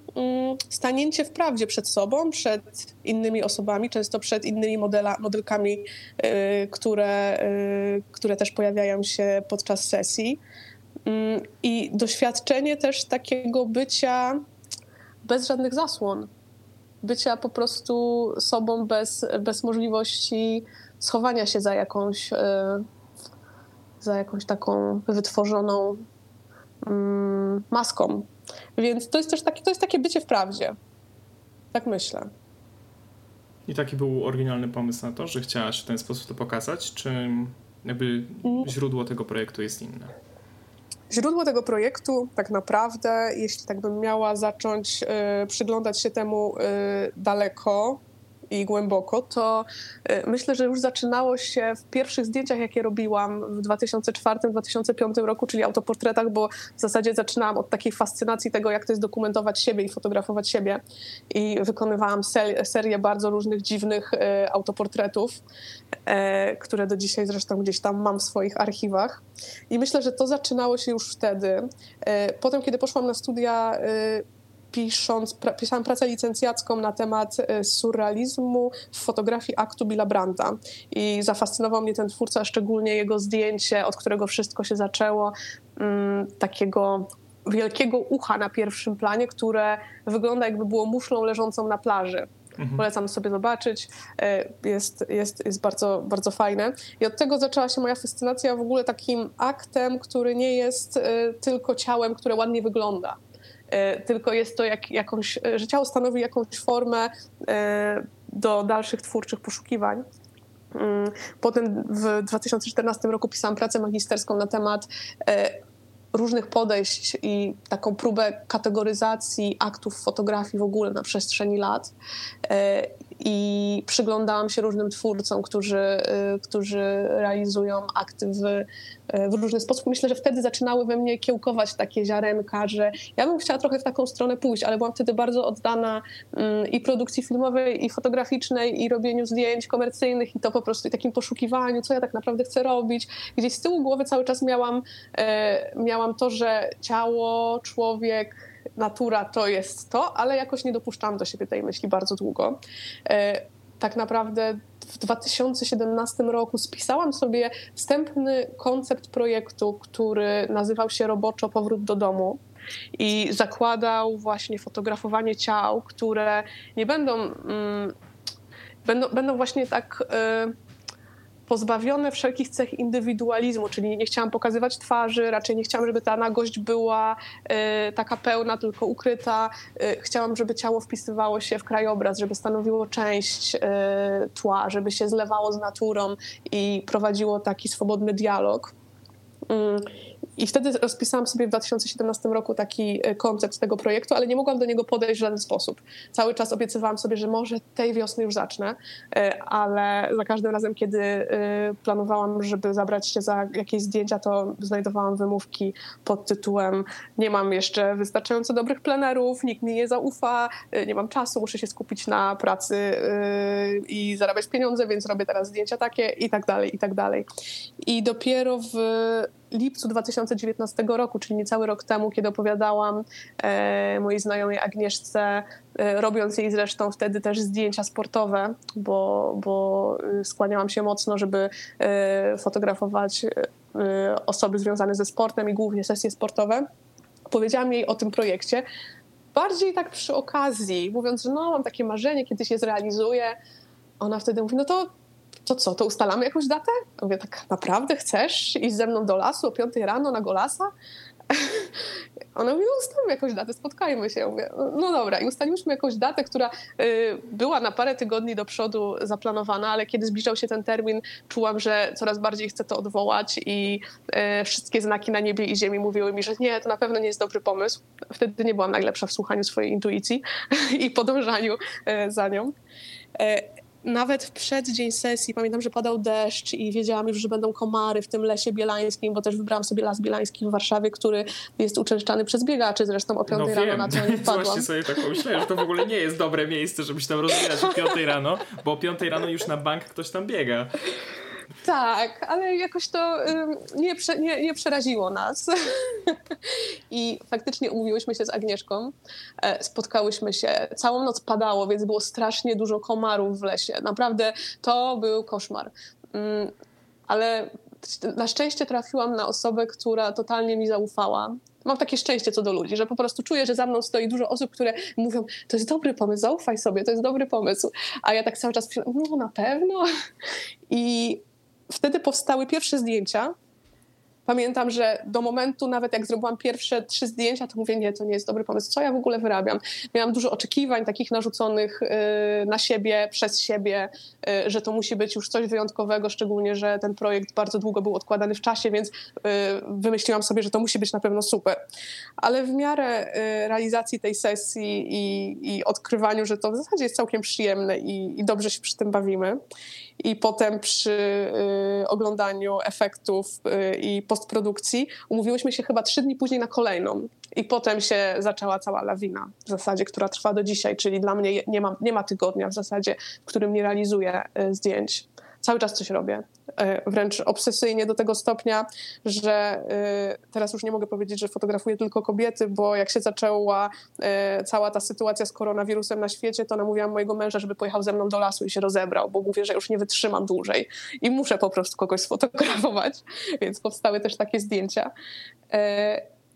stanięcie w prawdzie przed sobą, przed innymi osobami, często przed innymi modela, modelkami, y, które, y, które też pojawiają się podczas sesji. Mm, I doświadczenie też takiego bycia bez żadnych zasłon, bycia po prostu sobą bez, bez możliwości schowania się za jakąś. Za jakąś taką wytworzoną mm, maską. Więc to jest też takie, to jest takie bycie w prawdzie. Tak myślę. I taki był oryginalny pomysł na to, że chciałaś w ten sposób to pokazać, czy jakby mm. źródło tego projektu jest inne? Źródło tego projektu, tak naprawdę, jeśli tak bym miała zacząć y, przyglądać się temu y, daleko, i głęboko, to y, myślę, że już zaczynało się w pierwszych zdjęciach, jakie robiłam w 2004-2005 roku, czyli autoportretach, bo w zasadzie zaczynałam od takiej fascynacji tego, jak to jest dokumentować siebie i fotografować siebie. I wykonywałam serię bardzo różnych dziwnych y, autoportretów, y, które do dzisiaj zresztą gdzieś tam mam w swoich archiwach. I myślę, że to zaczynało się już wtedy. Potem, kiedy poszłam na studia pisząc, pra, pisałam pracę licencjacką na temat e, surrealizmu w fotografii aktu Billa Branda i zafascynował mnie ten twórca, szczególnie jego zdjęcie, od którego wszystko się zaczęło, mm, takiego wielkiego ucha na pierwszym planie, które wygląda jakby było muszlą leżącą na plaży. Mhm. Polecam sobie zobaczyć. E, jest, jest, jest bardzo, bardzo fajne. I od tego zaczęła się moja fascynacja w ogóle takim aktem, który nie jest e, tylko ciałem, które ładnie wygląda tylko jest to jak, jakąś, e, że ciało stanowi jakąś formę e, do dalszych twórczych poszukiwań. Mm, potem w 2014 roku pisałam pracę magisterską na temat różnych podejść i taką próbę kategoryzacji aktów fotografii w ogóle na przestrzeni lat i przyglądałam się różnym twórcom, którzy, y, którzy realizują akty w, y, w różny sposób. Myślę, że wtedy zaczynały we mnie kiełkować takie ziarenka, że ja bym chciała trochę w taką stronę pójść, ale byłam wtedy bardzo oddana mm, i produkcji filmowej, i fotograficznej, i robieniu zdjęć komercyjnych, i to po prostu i takim poszukiwaniu, co ja tak naprawdę chcę robić. Gdzieś z tyłu głowy cały czas miałam, e, miałam to, że ciało, człowiek, natura to jest to, ale jakoś nie dopuszczałam do siebie tej myśli bardzo długo. E, tak naprawdę w 2017 roku spisałam sobie wstępny koncept projektu, który nazywał się roboczo Powrót do domu i zakładał właśnie fotografowanie ciał, które nie będą, mm, będą, będą właśnie tak. Y pozbawione wszelkich cech indywidualizmu, czyli nie chciałam pokazywać twarzy, raczej nie chciałam, żeby ta nagość była y, taka pełna, tylko ukryta. Y, chciałam, żeby ciało wpisywało się w krajobraz, żeby stanowiło część y, tła, żeby się zlewało z naturą i prowadziło taki swobodny dialog. Mm. I wtedy rozpisałam sobie w 2017 roku taki e, koncept tego projektu, ale nie mogłam do niego podejść w żaden sposób. Cały czas obiecywałam sobie, że może tej wiosny już zacznę, e, ale za każdym razem, kiedy e, planowałam, żeby zabrać się za jakieś zdjęcia, to znajdowałam wymówki pod tytułem nie mam jeszcze wystarczająco dobrych plenerów, nikt mi nie zaufa, nie mam czasu, muszę się skupić na pracy i zarabiać pieniądze, więc robię teraz zdjęcia takie i tak dalej, i tak dalej. I dopiero w lipcu 2019 roku, czyli niecały rok temu, kiedy opowiadałam e, mojej znajomej Agnieszce, e, robiąc jej zresztą wtedy też zdjęcia sportowe, bo, bo y, skłaniałam się mocno, żeby e, fotografować e, osoby związane ze sportem i głównie sesje sportowe. Powiedziałam jej o tym projekcie, bardziej tak przy okazji, mówiąc, że no mam takie marzenie, kiedyś je zrealizuję. Ona wtedy mówi, no to to co, to ustalamy jakąś datę? Mówię, tak naprawdę chcesz iść ze mną do lasu o 5 rano na Golasa? Ona mówi, no ustalmy jakąś datę, spotkajmy się. Ja mówię, no dobra. I ustaliliśmy jakąś datę, która y, była na parę tygodni do przodu zaplanowana, ale kiedy zbliżał się ten termin, czułam, że coraz bardziej chcę to odwołać i y, wszystkie znaki na niebie i ziemi mówiły mi, że nie, to na pewno nie jest dobry pomysł. Wtedy nie byłam najlepsza w słuchaniu swojej intuicji i podążaniu y, za nią nawet w przeddzień sesji pamiętam, że padał deszcz i wiedziałam już, że będą komary w tym lesie bielańskim, bo też wybrałam sobie las bielański w Warszawie, który jest uczęszczany przez biegaczy, zresztą o 5 no rano na to nie wpadłam. Właśnie sobie tak pomyślałem, że to w ogóle nie jest dobre miejsce, żeby się tam rozbierać o 5 rano, bo o 5 rano już na bank ktoś tam biega. Tak, ale jakoś to nie, prze, nie, nie przeraziło nas. I faktycznie umówiłyśmy się z Agnieszką, e, spotkałyśmy się, całą noc padało, więc było strasznie dużo komarów w lesie. Naprawdę to był koszmar. Mm, ale na szczęście trafiłam na osobę, która totalnie mi zaufała. Mam takie szczęście co do ludzi, że po prostu czuję, że za mną stoi dużo osób, które mówią, to jest dobry pomysł, zaufaj sobie, to jest dobry pomysł. A ja tak cały czas myślę, no na pewno. I wtedy powstały pierwsze zdjęcia. Pamiętam, że do momentu, nawet jak zrobiłam pierwsze trzy zdjęcia, to mówię, nie, to nie jest dobry pomysł. Co ja w ogóle wyrabiam? Miałam dużo oczekiwań takich narzuconych y, na siebie, przez siebie, y, że to musi być już coś wyjątkowego, szczególnie, że ten projekt bardzo długo był odkładany w czasie, więc y, wymyśliłam sobie, że to musi być na pewno super. Ale w miarę realizacji tej sesji i, i odkrywaniu, że to w zasadzie jest całkiem przyjemne i, i dobrze się przy tym bawimy, i potem przy oglądaniu efektów i postprodukcji umówiłyśmy się chyba trzy dni później na kolejną. I potem się zaczęła cała lawina w zasadzie, która trwa do dzisiaj, czyli dla mnie nie ma, nie ma tygodnia w zasadzie, w którym nie realizuję y, zdjęć cały czas coś robię. E, wręcz obsesyjnie do tego stopnia, że e, teraz już nie mogę powiedzieć, że fotografuję tylko kobiety, bo jak się zaczęła e, cała ta sytuacja z koronawirusem na świecie, to namówiłam mojego męża, żeby pojechał ze mną do lasu i się rozebrał, bo mówię, że już nie wytrzymam dłużej i muszę po prostu kogoś sfotografować, więc powstały też takie zdjęcia.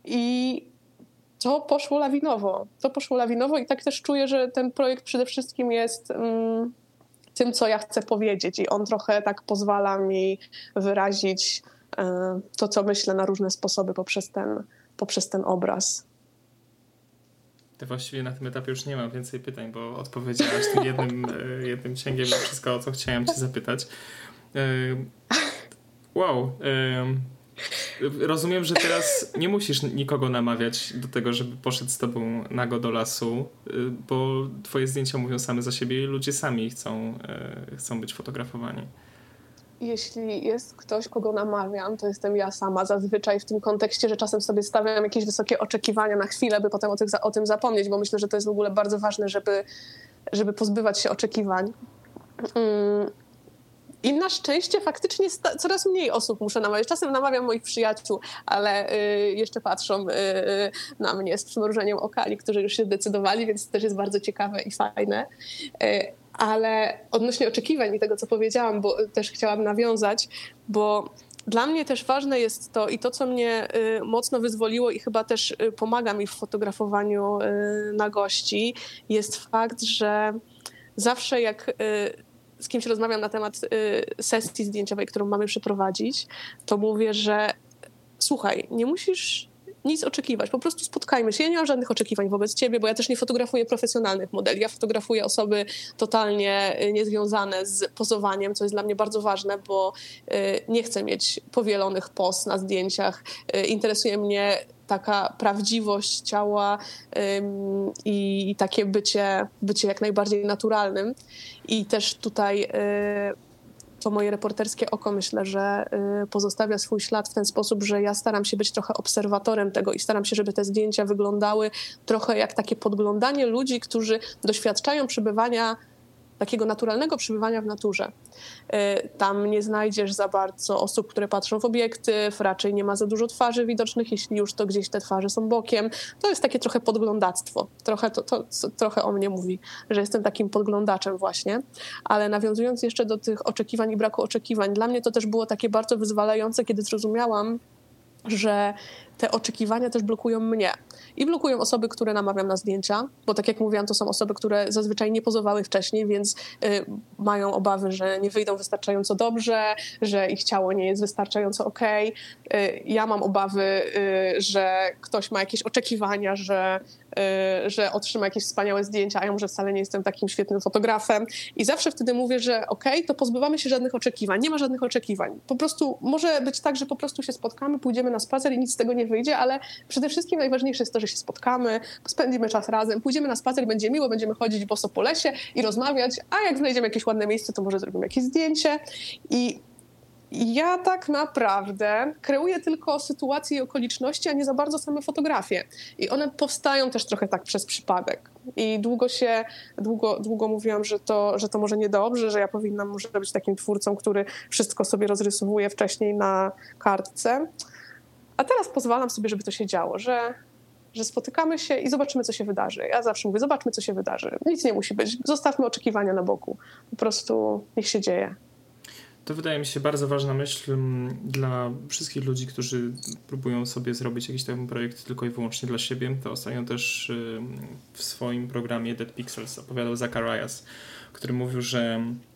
I to poszło lawinowo. To poszło lawinowo i tak też czuję, że ten projekt przede wszystkim jest. Mm, tym, co ja chcę powiedzieć, i on trochę tak pozwala mi wyrazić e, to, co myślę na różne sposoby poprzez ten, poprzez ten obraz. Właściwie na tym etapie już nie mam więcej pytań, bo odpowiedziałaś tym jednym, e, jednym cięgiem na wszystko, o co chciałem Cię zapytać. E, wow. Rozumiem, że teraz nie musisz nikogo namawiać do tego, żeby poszedł z tobą nago do lasu, y, bo twoje zdjęcia mówią same za siebie i ludzie sami chcą, y, chcą być fotografowani. Jeśli jest ktoś, kogo namawiam, to jestem ja sama zazwyczaj w tym kontekście, że czasem sobie stawiam jakieś wysokie oczekiwania na chwilę, by potem o, tych, o tym zapomnieć, bo myślę, że to jest w ogóle bardzo ważne, żeby, żeby pozbywać się oczekiwań. I na szczęście faktycznie coraz mniej osób muszę namawiać. Czasem namawiam moich przyjaciół, ale y, jeszcze patrzą y, y, na mnie z przymrużeniem oka, którzy już się zdecydowali, więc to też jest bardzo ciekawe i fajne. Ale odnośnie oczekiwań i tego, co powiedziałam, bo też chciałam nawiązać, bo dla mnie też ważne jest to i to, co mnie mocno wyzwoliło i chyba też pomaga mi w fotografowaniu na gości, jest fakt, że zawsze jak z kimś rozmawiam na temat y, sesji zdjęciowej, którą mamy przeprowadzić, to mówię, że słuchaj, nie musisz nic oczekiwać, po prostu spotkajmy się. Ja nie mam żadnych oczekiwań wobec ciebie, bo ja też nie fotografuję profesjonalnych modeli. Ja fotografuję osoby totalnie y, niezwiązane z pozowaniem, co jest dla mnie bardzo ważne, bo y, nie chcę mieć powielonych post na zdjęciach. Interesuje mnie taka prawdziwość ciała i takie bycie, bycie jak najbardziej naturalnym. I też tutaj to moje reporterskie oko myślę, że y, pozostawia swój ślad w ten sposób, że ja staram się być trochę obserwatorem tego i staram się, żeby te zdjęcia wyglądały trochę jak takie podglądanie ludzi, którzy doświadczają przebywania takiego naturalnego przebywania w naturze. Y, tam nie znajdziesz za bardzo osób, które patrzą w obiektyw, raczej nie ma za dużo twarzy widocznych, jeśli już to gdzieś te twarze są bokiem. To jest takie trochę podglądactwo. Trochę, to, to, trochę o mnie mówi, że jestem takim podglądaczem właśnie. Ale nawiązując jeszcze do tych oczekiwań i braku oczekiwań, dla mnie to też było takie bardzo wyzwalające, kiedy zrozumiałam, że te oczekiwania też blokują mnie. I blokują osoby, które namawiam na zdjęcia, bo tak jak mówiłam, to są osoby, które zazwyczaj nie pozowały wcześniej, więc y, mają obawy, że nie wyjdą wystarczająco dobrze, że ich ciało nie jest wystarczająco ok. Y, ja mam obawy, y, że ktoś ma jakieś oczekiwania, że, y, że otrzyma jakieś wspaniałe zdjęcia, a ja może wcale nie jestem takim świetnym fotografem. I zawsze wtedy mówię, że ok, to pozbywamy się żadnych oczekiwań. Nie ma żadnych oczekiwań. Po prostu może być tak, że po prostu się spotkamy, pójdziemy na spacer i nic z tego nie wyjdzie, ale przede wszystkim najważniejsze jest to, że się spotkamy, spędzimy czas razem, pójdziemy na spacer, będzie miło, będziemy chodzić boso po lesie i rozmawiać, a jak znajdziemy jakieś ładne miejsce, to może zrobimy jakieś zdjęcie i ja tak naprawdę kreuję tylko sytuacje i okoliczności, a nie za bardzo same fotografie. I one powstają też trochę tak przez przypadek. I długo się, długo, długo mówiłam, że to, że to może niedobrze, że ja powinnam może być takim twórcą, który wszystko sobie rozrysowuje wcześniej na kartce. A teraz pozwalam sobie, żeby to się działo, że, że spotykamy się i zobaczymy, co się wydarzy. Ja zawsze mówię, zobaczmy, co się wydarzy. Nic nie musi być. Zostawmy oczekiwania na boku. Po prostu niech się dzieje. To wydaje mi się bardzo ważna myśl mm, dla wszystkich ludzi, którzy próbują sobie zrobić jakiś taki projekt tylko i wyłącznie dla siebie. To ostatnio też w swoim programie Dead Pixels opowiadał Zacharias, który mówił, że Y,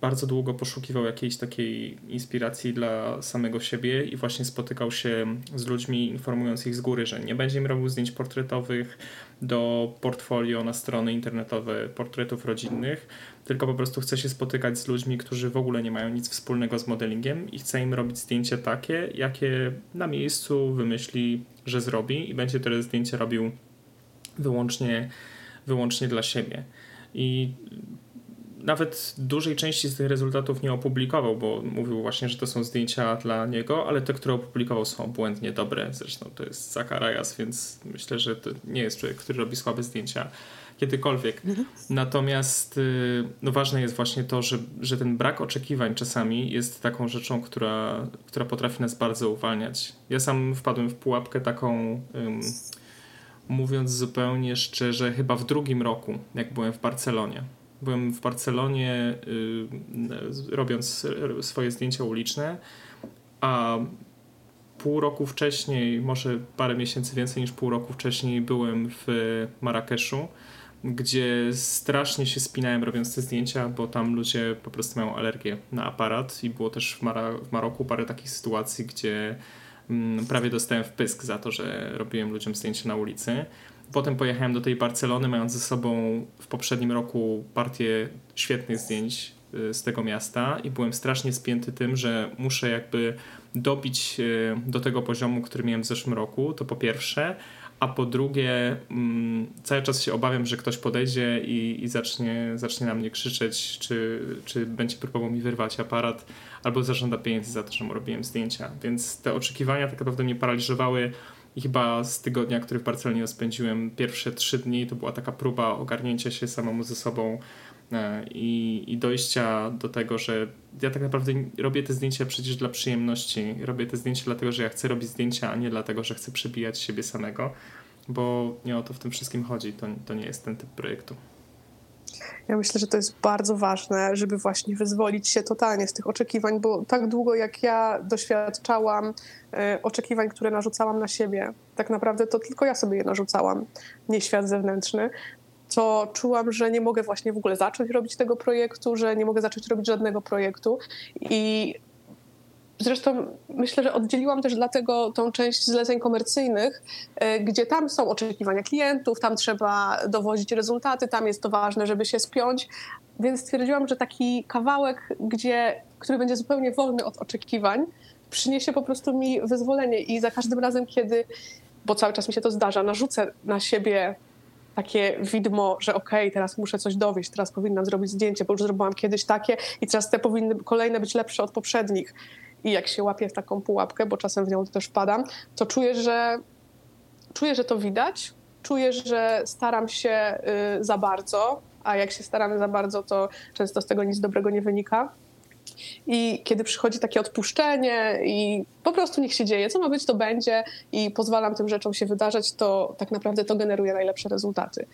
bardzo długo poszukiwał jakiejś takiej inspiracji dla samego siebie i właśnie spotykał się z ludźmi, informując ich z góry, że nie będzie im robił zdjęć portretowych do portfolio na strony internetowe portretów rodzinnych, tylko po prostu chce się spotykać z ludźmi, którzy w ogóle nie mają nic wspólnego z modelingiem i chce im robić zdjęcie takie, jakie na miejscu wymyśli, że zrobi i będzie te zdjęcie robił wyłącznie, wyłącznie dla siebie. I nawet dużej części z tych rezultatów nie opublikował, bo mówił właśnie, że to są zdjęcia dla niego, ale te, które opublikował są błędnie dobre. Zresztą to jest Zacharias, więc myślę, że to nie jest człowiek, który robi słabe zdjęcia kiedykolwiek. Mhm. Natomiast y, no, ważne jest właśnie to, że, że ten brak oczekiwań czasami jest taką rzeczą, która, która potrafi nas bardzo uwalniać. Ja sam wpadłem w pułapkę taką, um, mówiąc zupełnie szczerze, chyba w drugim roku, jak byłem w Barcelonie Byłem w Barcelonie y, robiąc swoje zdjęcia uliczne, a pół roku wcześniej, może parę miesięcy więcej niż pół roku wcześniej byłem w Marrakeszu, gdzie strasznie się spinałem robiąc te zdjęcia, bo tam ludzie po prostu mają alergię na aparat i było też w, Mara w Maroku parę takich sytuacji, gdzie mm, prawie dostałem wpysk za to, że robiłem ludziom zdjęcia na ulicy. Potem pojechałem do tej Barcelony, mając ze sobą w poprzednim roku partię świetnych zdjęć y, z tego miasta i byłem strasznie spięty tym, że muszę jakby dobić y, do tego poziomu, który miałem w zeszłym roku, to po pierwsze, a po drugie mm, cały czas się obawiam, że ktoś podejdzie i, i, zacznie, zacznie na mnie krzyczeć, czy, czy będzie próbował mi wyrwać aparat, albo zażąda pieniędzy za to, że mu robiłem zdjęcia. Więc te oczekiwania tak naprawdę mnie paraliżowały chyba z tygodnia, który w Barcelonie spędziłem, pierwsze trzy dni to była taka próba ogarnięcia się samemu ze sobą e, i, i dojścia do tego, że ja tak naprawdę robię te zdjęcia przecież dla przyjemności. Robię te zdjęcia dlatego, że ja chcę robić zdjęcia, a nie dlatego, że chcę przebijać siebie samego, bo nie o to w tym wszystkim chodzi. To, to nie jest ten typ projektu. Ja myślę, że to jest bardzo ważne, żeby właśnie wyzwolić się totalnie z tych oczekiwań, bo tak długo jak ja doświadczałam e, oczekiwań, które narzucałam na siebie, tak naprawdę to tylko ja sobie je narzucałam, nie świat zewnętrzny, to czułam, że nie mogę właśnie w ogóle zacząć robić tego projektu, że nie mogę zacząć robić żadnego projektu. I Zresztą myślę, że oddzieliłam też dlatego tą część zleceń komercyjnych, e, gdzie tam są oczekiwania klientów, tam trzeba dowozić rezultaty, tam jest to ważne, żeby się spiąć. Więc stwierdziłam, że taki kawałek, gdzie, który będzie zupełnie wolny od oczekiwań, przyniesie po prostu mi wyzwolenie. I za każdym razem, kiedy, bo cały czas mi się to zdarza, narzucę na siebie takie widmo, że okej, okay, teraz muszę coś dowieść, teraz powinnam zrobić zdjęcie, bo już zrobiłam kiedyś takie i teraz te powinny kolejne być lepsze od poprzednich i jak się łapię w taką pułapkę, bo czasem w nią też wpadam, to czuję, że czuję, że to widać, czuję, że staram się y, za bardzo, a jak się staramy za bardzo, to często z tego nic dobrego nie wynika. I kiedy przychodzi takie odpuszczenie i po prostu niech się dzieje, co ma być, to będzie i pozwalam tym rzeczom się wydarzać, to tak naprawdę to generuje najlepsze rezultaty.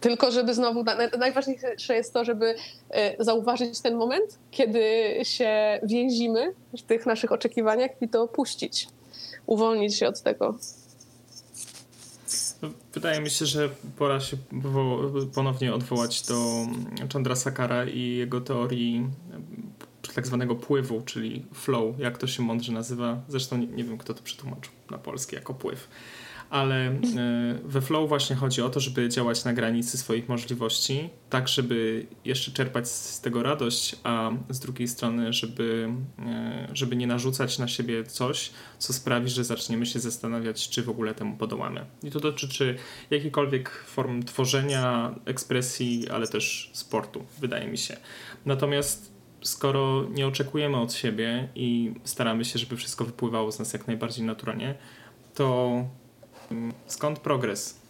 Tylko, żeby znowu, najważniejsze jest to, żeby e, zauważyć ten moment, kiedy się więzimy w tych naszych oczekiwaniach i to puścić, uwolnić się od tego. Wydaje mi się, że pora się ponownie odwołać do Chandra Sakara i jego teorii tak zwanego pływu, czyli flow, jak to się mądrze nazywa. Zresztą nie, nie wiem, kto to przetłumaczył na polski jako pływ. Ale e, we flow właśnie chodzi o to, żeby działać na granicy swoich możliwości, tak żeby jeszcze czerpać z tego radość, a z drugiej strony, żeby, e, żeby nie narzucać na siebie coś, co sprawi, że zaczniemy się zastanawiać, czy w ogóle temu podołamy. I to dotyczy jakichkolwiek form tworzenia, ekspresji, ale też sportu, wydaje mi się. Natomiast skoro nie oczekujemy od siebie i staramy się, żeby wszystko wypływało z nas jak najbardziej naturalnie, to mm, skąd progres?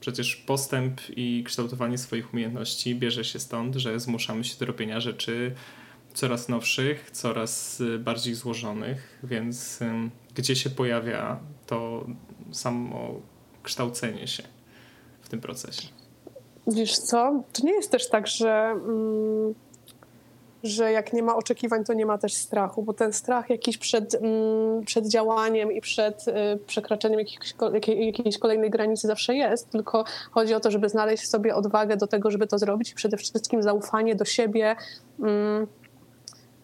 Przecież postęp i kształtowanie swoich umiejętności bierze się stąd, że zmuszamy się do robienia rzeczy coraz nowszych, coraz y, bardziej złożonych, więc gdzie się pojawia to samo kształcenie się w tym procesie? Wiesz co, to nie jest też tak, że mm, że jak nie ma oczekiwań, to nie ma też strachu, bo ten strach jakiś przed, mm, przed działaniem i przed y, przekroczeniem jakiejś, jakiejś kolejnej granicy zawsze jest, tylko chodzi o to, żeby znaleźć sobie odwagę do tego, żeby to zrobić i przede wszystkim zaufanie do siebie, mm,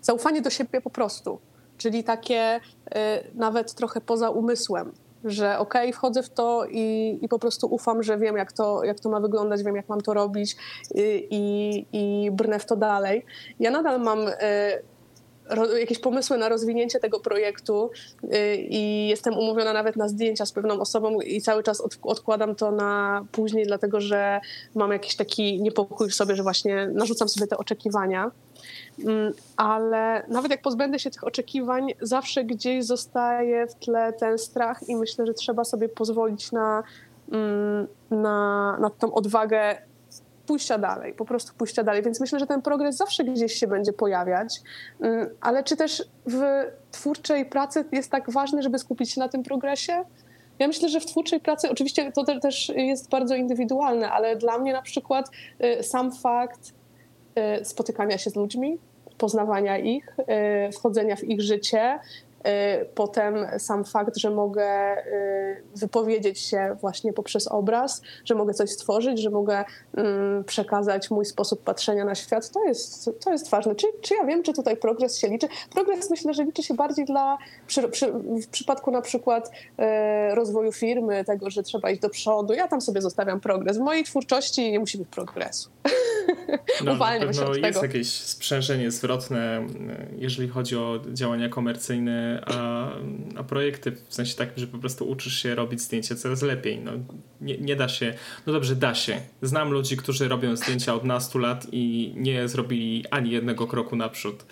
zaufanie do siebie po prostu, czyli takie y, nawet trochę poza umysłem, że okej, okay, wchodzę w to i, i po prostu ufam, że wiem, jak to, jak to ma wyglądać, wiem, jak mam to robić i, i, i brnę w to dalej. Ja nadal mam y, jakieś pomysły na rozwinięcie tego projektu y, i jestem umówiona nawet na zdjęcia z pewną osobą i cały czas od, odkładam to na później, dlatego że mam jakiś taki niepokój w sobie, że właśnie narzucam sobie te oczekiwania. Mm, ale nawet jak pozbędę się tych oczekiwań, zawsze gdzieś zostaje w tle ten strach i myślę, że trzeba sobie pozwolić na, mm, na, na tą odwagę pójścia dalej, po prostu pójścia dalej. Więc myślę, że ten progres zawsze gdzieś się będzie pojawiać, mm, ale czy też w twórczej pracy jest tak ważne, żeby skupić się na tym progresie? Ja myślę, że w twórczej pracy, oczywiście to też jest bardzo indywidualne, ale dla mnie na przykład y, sam fakt, Y, spotykania się z ludźmi, poznawania ich, y, wchodzenia w ich życie, potem sam fakt, że mogę y, wypowiedzieć się właśnie poprzez obraz, że mogę coś stworzyć, że mogę mm, przekazać mój sposób patrzenia na świat, to jest, to jest ważne. Czy, czy ja wiem, czy tutaj progres się liczy? Progres myślę, że liczy się bardziej dla, przy, przy, w przypadku na przykład y, rozwoju firmy, tego, że trzeba iść do przodu. Ja tam sobie zostawiam progres. W mojej twórczości nie musi być progresu. No, Uwalniam się od jest jakieś sprzężenie zwrotne, jeżeli chodzi o działania komercyjne a, a projekty w sensie takim, że po prostu uczysz się robić zdjęcia coraz lepiej. No, nie, nie da się, no dobrze, da się. Znam ludzi, którzy robią zdjęcia od nastu lat i nie zrobili ani jednego kroku naprzód.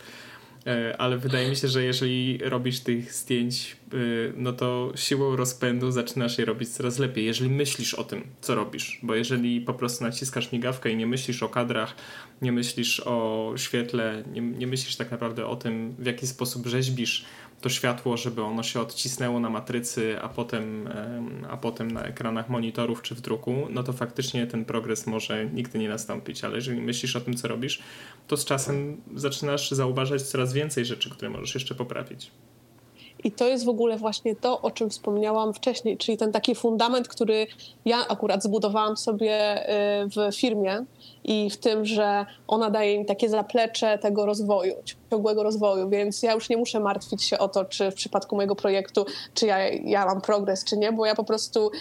E, ale wydaje mi się, że jeżeli robisz tych zdjęć, e, no to siłą rozpędu zaczynasz je robić coraz lepiej, jeżeli myślisz o tym, co robisz. Bo jeżeli po prostu naciskasz migawkę i nie myślisz o kadrach, nie myślisz o świetle, nie, nie myślisz tak naprawdę o tym, w jaki sposób rzeźbisz to światło, żeby ono się odcisnęło na matrycy, a potem, a potem na ekranach monitorów czy w druku, no to faktycznie ten progres może nigdy nie nastąpić. Ale jeżeli myślisz o tym, co robisz, to z czasem zaczynasz zauważać coraz więcej rzeczy, które możesz jeszcze poprawić. I to jest w ogóle właśnie to, o czym wspomniałam wcześniej, czyli ten taki fundament, który ja akurat zbudowałam sobie y, w firmie i w tym, że ona daje mi takie zaplecze tego rozwoju, ciągłego rozwoju, więc ja już nie muszę martwić się o to, czy w przypadku mojego projektu, czy ja, ja mam progres, czy nie, bo ja po prostu y,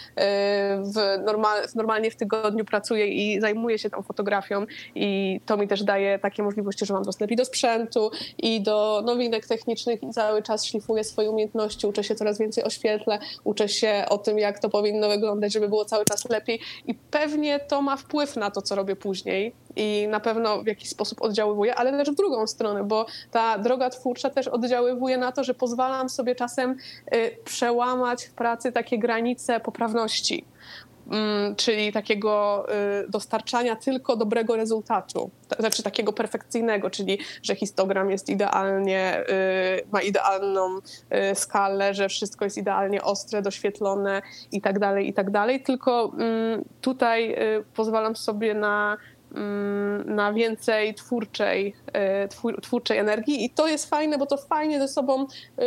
w normal, normalnie w tygodniu pracuję i zajmuję się tą fotografią i to mi też daje takie możliwości, że mam dostęp i do sprzętu i do nowinek technicznych i cały czas szlifuję swoje umiejętności, uczę się coraz więcej o świetle, uczę się o tym, jak to powinno wyglądać, żeby było cały czas lepiej i pewnie to ma wpływ na to, co robię później i na pewno w jakiś sposób oddziaływuje, ale też w drugą stronę, bo ta droga twórcza też oddziaływuje na to, że pozwalam sobie czasem y, przełamać w pracy takie granice poprawności czyli takiego y, dostarczania tylko dobrego rezultatu, znaczy takiego perfekcyjnego, czyli że histogram jest idealnie, y, ma idealną skalę, że wszystko jest idealnie ostre, doświetlone i tak dalej, i tak dalej, tylko mm, tutaj pozwalam sobie na Mm, na więcej twórczej, e, twórczej energii i to jest fajne, bo to fajnie ze sobą e,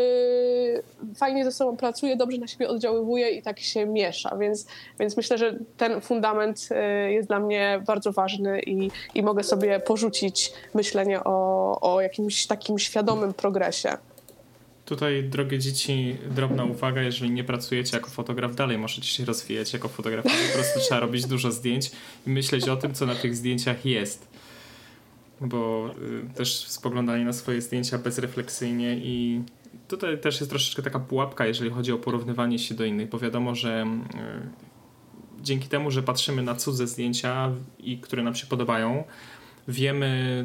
fajnie ze sobą pracuje, dobrze na siebie oddziaływuje i tak się miesza, więc, więc myślę, że ten fundament e, jest dla mnie bardzo ważny i, i mogę sobie porzucić myślenie o, o jakimś takim świadomym progresie. Tutaj, drogie dzieci, drobna uwaga, jeżeli nie pracujecie jako fotograf, dalej możecie się rozwijać jako fotograf. Po prostu trzeba robić dużo zdjęć i myśleć o tym, co na tych zdjęciach jest. Bo y, też spoglądanie na swoje zdjęcia bezrefleksyjnie i tutaj też jest troszeczkę taka pułapka, jeżeli chodzi o porównywanie się do innych, bo wiadomo, że y, dzięki temu, że patrzymy na cudze zdjęcia, i które nam się podobają, wiemy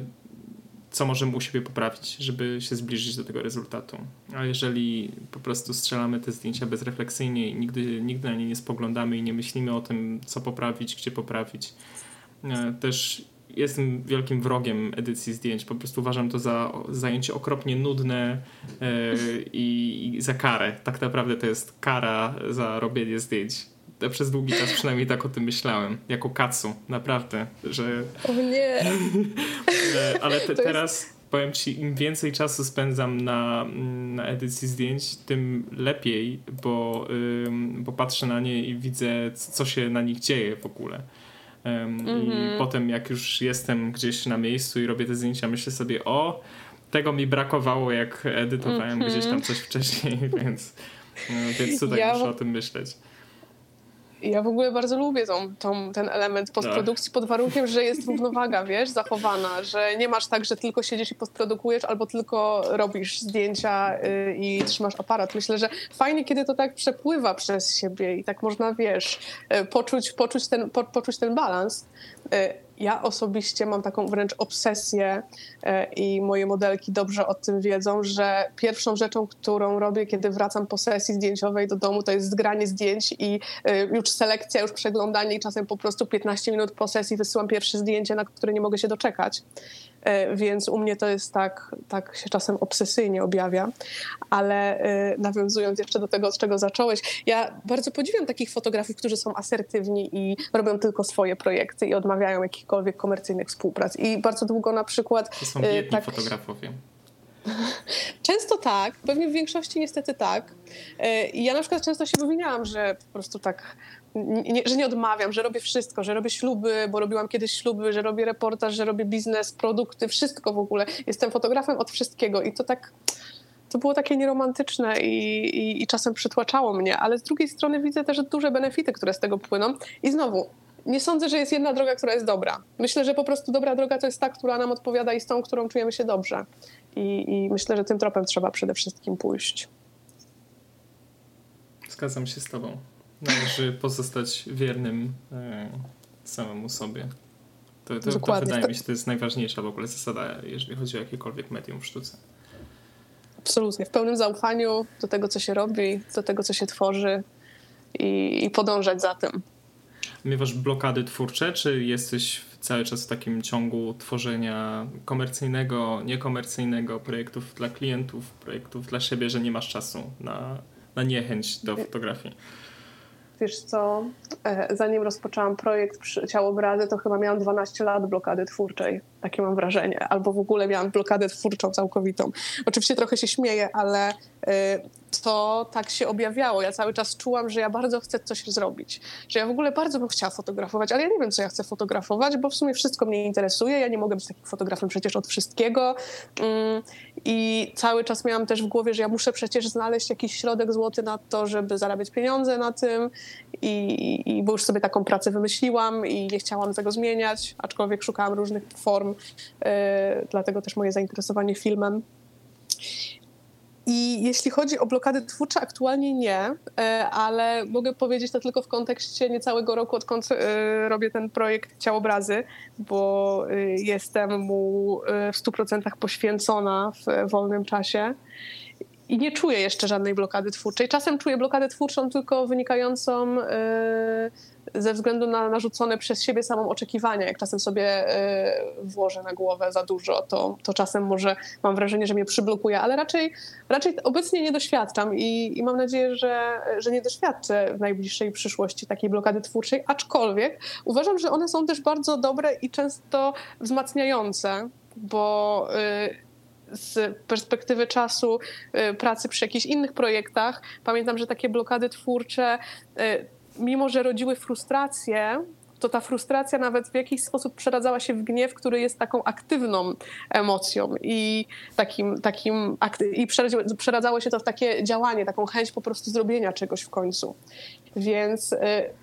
co możemy u siebie poprawić, żeby się zbliżyć do tego rezultatu. A jeżeli po prostu strzelamy te zdjęcia bezrefleksyjnie i nigdy, nigdy na nie nie spoglądamy i nie myślimy o tym, co poprawić, gdzie poprawić, e, też jestem wielkim wrogiem edycji zdjęć. Po prostu uważam to za zajęcie okropnie nudne yy, i, i za karę. Tak naprawdę to jest kara za robienie zdjęć przez długi czas przynajmniej tak o tym myślałem. Jako kacu, naprawdę, że... O nie! E, ale te, teraz powiem ci, im więcej czasu spędzam na, na edycji zdjęć, tym lepiej, bo, ym, bo patrzę na nie i widzę, co się na nich dzieje w ogóle. Ym, mm-hmm. I mhm. potem, jak już jestem gdzieś na miejscu i robię te zdjęcia, myślę sobie, o, tego mi brakowało, jak edytowałem mm-hmm. gdzieś tam coś wcześniej, więc, no, więc tutaj ja... muszę o tym myśleć. Ja w ogóle bardzo lubię tą, tą, ten element postprodukcji pod warunkiem, że jest równowaga, wiesz, zachowana, że nie masz tak, że tylko siedzisz i postprodukujesz albo tylko robisz zdjęcia y, i trzymasz aparat. Myślę, że fajnie, kiedy to tak przepływa przez siebie i tak można, wiesz, y, poczuć, poczuć, ten, po, poczuć ten balans. Ja osobiście mam taką wręcz obsesję e, i moje modelki dobrze o tym wiedzą, że pierwszą rzeczą, którą robię, kiedy wracam po sesji zdjęciowej do domu, to jest zgranie zdjęć i e, już selekcja, już przeglądanie i czasem po prostu 15 minut po sesji wysyłam pierwsze zdjęcie, na które nie mogę się doczekać. E, więc u mnie to jest tak, tak się czasem obsesyjnie objawia. Ale e, nawiązując jeszcze do tego, od czego zacząłeś, ja bardzo podziwiam takich fotografów, którzy są asertywni i robią tylko swoje projekty i odmawiają jakichkolwiek komercyjnych współprac. I bardzo długo na przykład... To są biedni tak, fotografowie. Często tak, pewnie w większości niestety tak. I ja na przykład często się wymieniałam, że po prostu tak nie, że nie odmawiam, że robię wszystko, że robię śluby, bo robiłam kiedyś śluby, że robię reportaż, że robię biznes, produkty, wszystko w ogóle. Jestem fotografem od wszystkiego i to tak to było takie nieromantyczne i, i, i, czasem przytłaczało mnie, ale z drugiej strony widzę też duże benefity, które z tego płyną. I znowu, nie sądzę, że jest jedna droga, która jest dobra. Myślę, że po prostu dobra droga to jest ta, która nam odpowiada i z tą, którą czujemy się dobrze. I, i myślę, że tym tropem trzeba przede wszystkim pójść. Zgadzam się z Tobą. Należy pozostać wiernym e, samemu sobie. To, to, to wydaje mi się, to jest najważniejsza w ogóle zasada, jeżeli chodzi o jakiekolwiek medium w sztuce. Absolutnie. W pełnym zaufaniu do tego, co się robi, do tego, co się tworzy i, i podążać za tym. Miewasz blokady twórcze, czy jesteś cały czas w takim ciągu tworzenia komercyjnego, niekomercyjnego, projektów dla klientów, projektów dla siebie, że nie masz czasu na, na niechęć do fotografii? Wiesz co, e, zanim rozpoczęłam projekt Ciałobrazy, to chyba miałam 12 lat blokady twórczej. Takie mam wrażenie. Albo w ogóle miałam blokadę twórczą całkowitą. Oczywiście trochę się śmieję, ale to tak się objawiało. Ja cały czas czułam, że ja bardzo chcę coś zrobić, że ja w ogóle bardzo bym chciała fotografować, ale ja nie wiem, co ja chcę fotografować, bo w sumie wszystko mnie interesuje. Ja nie mogę być takim fotografem przecież od wszystkiego. Mm, I cały czas miałam też w głowie, że ja muszę przecież znaleźć jakiś środek złoty na to, żeby zarabiać pieniądze na tym. I, i bo już sobie taką pracę wymyśliłam i nie chciałam tego zmieniać, aczkolwiek szukałam różnych form, yy, dlatego też moje zainteresowanie filmem. I jeśli chodzi o blokady twórcze, aktualnie nie, e, ale mogę powiedzieć to tylko w kontekście niecałego roku, odkąd e, robię ten projekt Ciałobrazy, bo e, jestem mu w 100% poświęcona w wolnym czasie. I nie czuję jeszcze żadnej blokady twórczej. Czasem czuję blokadę twórczą tylko wynikającą ze względu na narzucone przez siebie samą oczekiwania. Jak czasem sobie y, włożę na głowę za dużo, to, to czasem może mam wrażenie, że mnie przyblokuje, ale raczej, raczej obecnie nie doświadczam i, i mam nadzieję, że, że nie doświadczę w najbliższej przyszłości takiej blokady twórczej, aczkolwiek uważam, że one są też bardzo dobre i często wzmacniające, bo y, z perspektywy czasu y, pracy przy jakichś innych projektach, pamiętam, że takie blokady twórcze mimo że rodziły frustrację, to ta frustracja nawet w jakiś sposób przeradzała się w gniew, który jest taką aktywną emocją i takim, takim i przeradzało się to w takie działanie, taką chęć po prostu zrobienia czegoś w końcu. Więc y,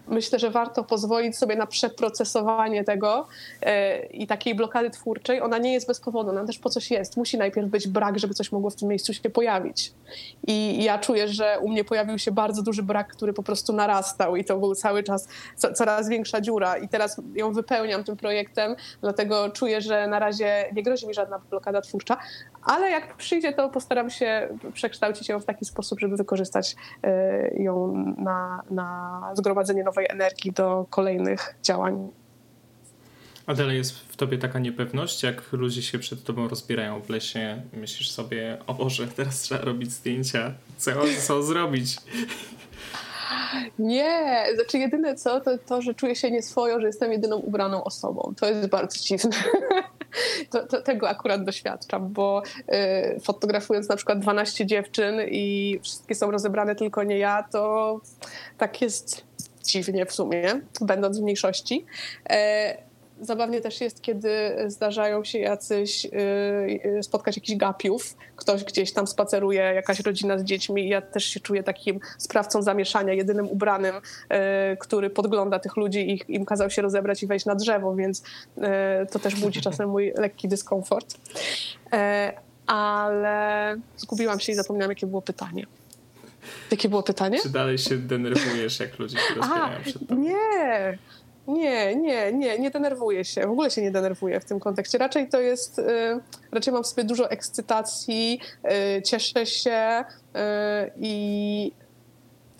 myślę, że warto pozwolić sobie na przeprocesowanie tego y, i takiej blokady twórczej. Ona nie jest bez powodu, ona też po coś jest. Musi najpierw być brak, żeby coś mogło w tym miejscu się pojawić. I ja czuję, że u mnie pojawił się bardzo duży brak, który po prostu narastał i to był cały czas co, coraz większa dziura. I teraz ją wypełniam tym projektem, dlatego czuję, że na razie nie grozi mi żadna blokada twórcza, ale jak przyjdzie, to postaram się przekształcić ją w taki sposób, żeby wykorzystać y, ją na, na zgromadzenie nowej energii do kolejnych działań. A dalej jest w tobie taka niepewność, jak ludzie się przed tobą rozbierają w lesie, myślisz sobie, o Boże, teraz trzeba robić zdjęcia, co, co zrobić? Nie, znaczy jedyne co, to to, że czuję się nieswojo, że jestem jedyną ubraną osobą. To jest bardzo dziwne. To, to, tego akurat doświadczam, bo y, fotografując na przykład 12 dziewczyn i wszystkie są rozebrane, tylko nie ja, to tak jest dziwnie w sumie, będąc w mniejszości. E, zabawnie też jest, kiedy zdarzają się jacyś, y, y, spotkać jakichś gapiów, ktoś gdzieś tam spaceruje, jakaś rodzina z dziećmi i ja też się czuję takim sprawcą zamieszania, jedynym ubranym, y, który podgląda tych ludzi i im kazał się rozebrać i wejść na drzewo, więc to też budzi czasem mój lekki dyskomfort. Ale zgubiłam się i zapomniałam, jakie było pytanie. Jakie było pytanie? Czy dalej się denerwujesz, jak ludzie się rozbierają przed tobą? Nie, nie, nie, nie, nie denerwuję się. W ogóle się nie denerwuję w tym kontekście. Raczej to jest, y, raczej mam w sobie dużo ekscytacji, y, cieszę się y, i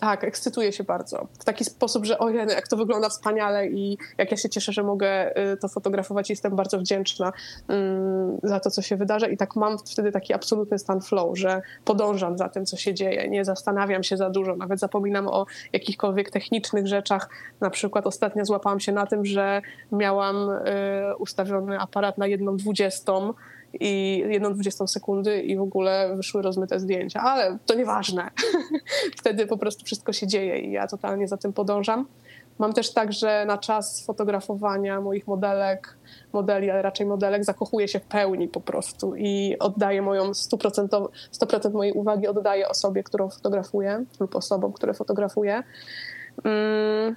tak, ekscytuję się bardzo. W taki sposób, że ojej, jak to wygląda wspaniale i jak ja się cieszę, że mogę y, to fotografować. Jestem bardzo wdzięczna mm, za to, co się wydarza i tak mam wtedy taki absolutny stan flow, że podążam za tym, co się dzieje. Nie zastanawiam się za dużo, nawet zapominam o jakichkolwiek technicznych rzeczach. Na przykład ostatnio złapałam się na tym, że miałam y, ustawiony aparat na jedną dwudziestą i jedną dwudziestą sekundy i w ogóle wyszły rozmyte zdjęcia, ale to nieważne. Wtedy po prostu wszystko się dzieje i ja totalnie za tym podążam. Mam też tak, że na czas fotografowania moich modelek, modeli, ale raczej modelek, zakochuję się w pełni po prostu i oddaję moją 100%, 100% mojej uwagi oddaję osobie, którą fotografuję lub osobom, które fotografuję. Mm,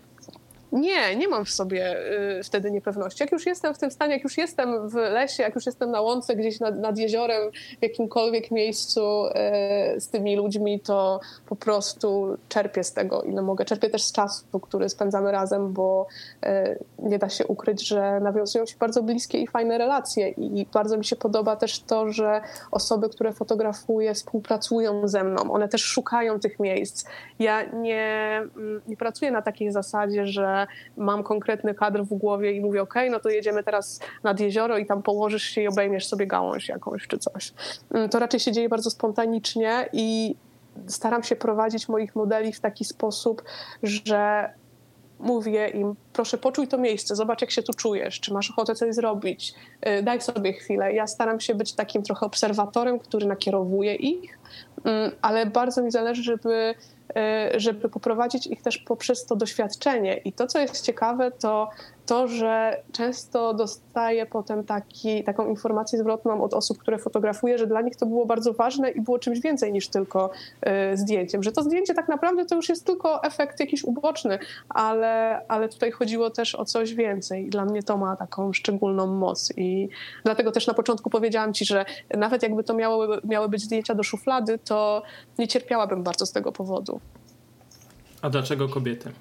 nie, nie mam w sobie y, wtedy niepewności. Jak już jestem w tym stanie, jak już jestem w lesie, jak już jestem na łące gdzieś nad, nad jeziorem, w jakimkolwiek miejscu y, z tymi ludźmi, to po prostu czerpię z tego, ile mogę. Czerpię też z czasu, który spędzamy razem, bo y, nie da się ukryć, że nawiązują się bardzo bliskie i fajne relacje. I bardzo mi się podoba też to, że osoby, które fotografuję, współpracują ze mną. One też szukają tych miejsc. Ja nie, mm, nie pracuję na takiej zasadzie, że mam konkretny kadr w głowie i mówię, ok, no to jedziemy teraz nad jezioro i tam położysz się i obejmiesz sobie gałąź jakąś czy coś. Mm, to raczej się dzieje bardzo spontanicznie i staram się prowadzić moich modeli w taki sposób, że mówię im, proszę poczuj to miejsce, zobacz jak się tu czujesz, czy masz ochotę coś zrobić, y, daj sobie chwilę. Ja staram się być takim trochę obserwatorem, który nakierowuje ich, mm, ale bardzo mi zależy, żeby żeby poprowadzić ich też poprzez to doświadczenie. I to, co jest ciekawe, to to, że często dostaję potem taki, taką informację zwrotną od osób, które fotografuję, że dla nich to było bardzo ważne i było czymś więcej niż tylko y, zdjęciem. Że to zdjęcie tak naprawdę to już jest tylko efekt jakiś uboczny, ale, ale tutaj chodziło też o coś więcej. I dla mnie to ma taką szczególną moc. I dlatego też na początku powiedziałam ci, że nawet jakby to miało, miały być zdjęcia do szuflady, to nie cierpiałabym bardzo z tego powodu. A dlaczego kobiety?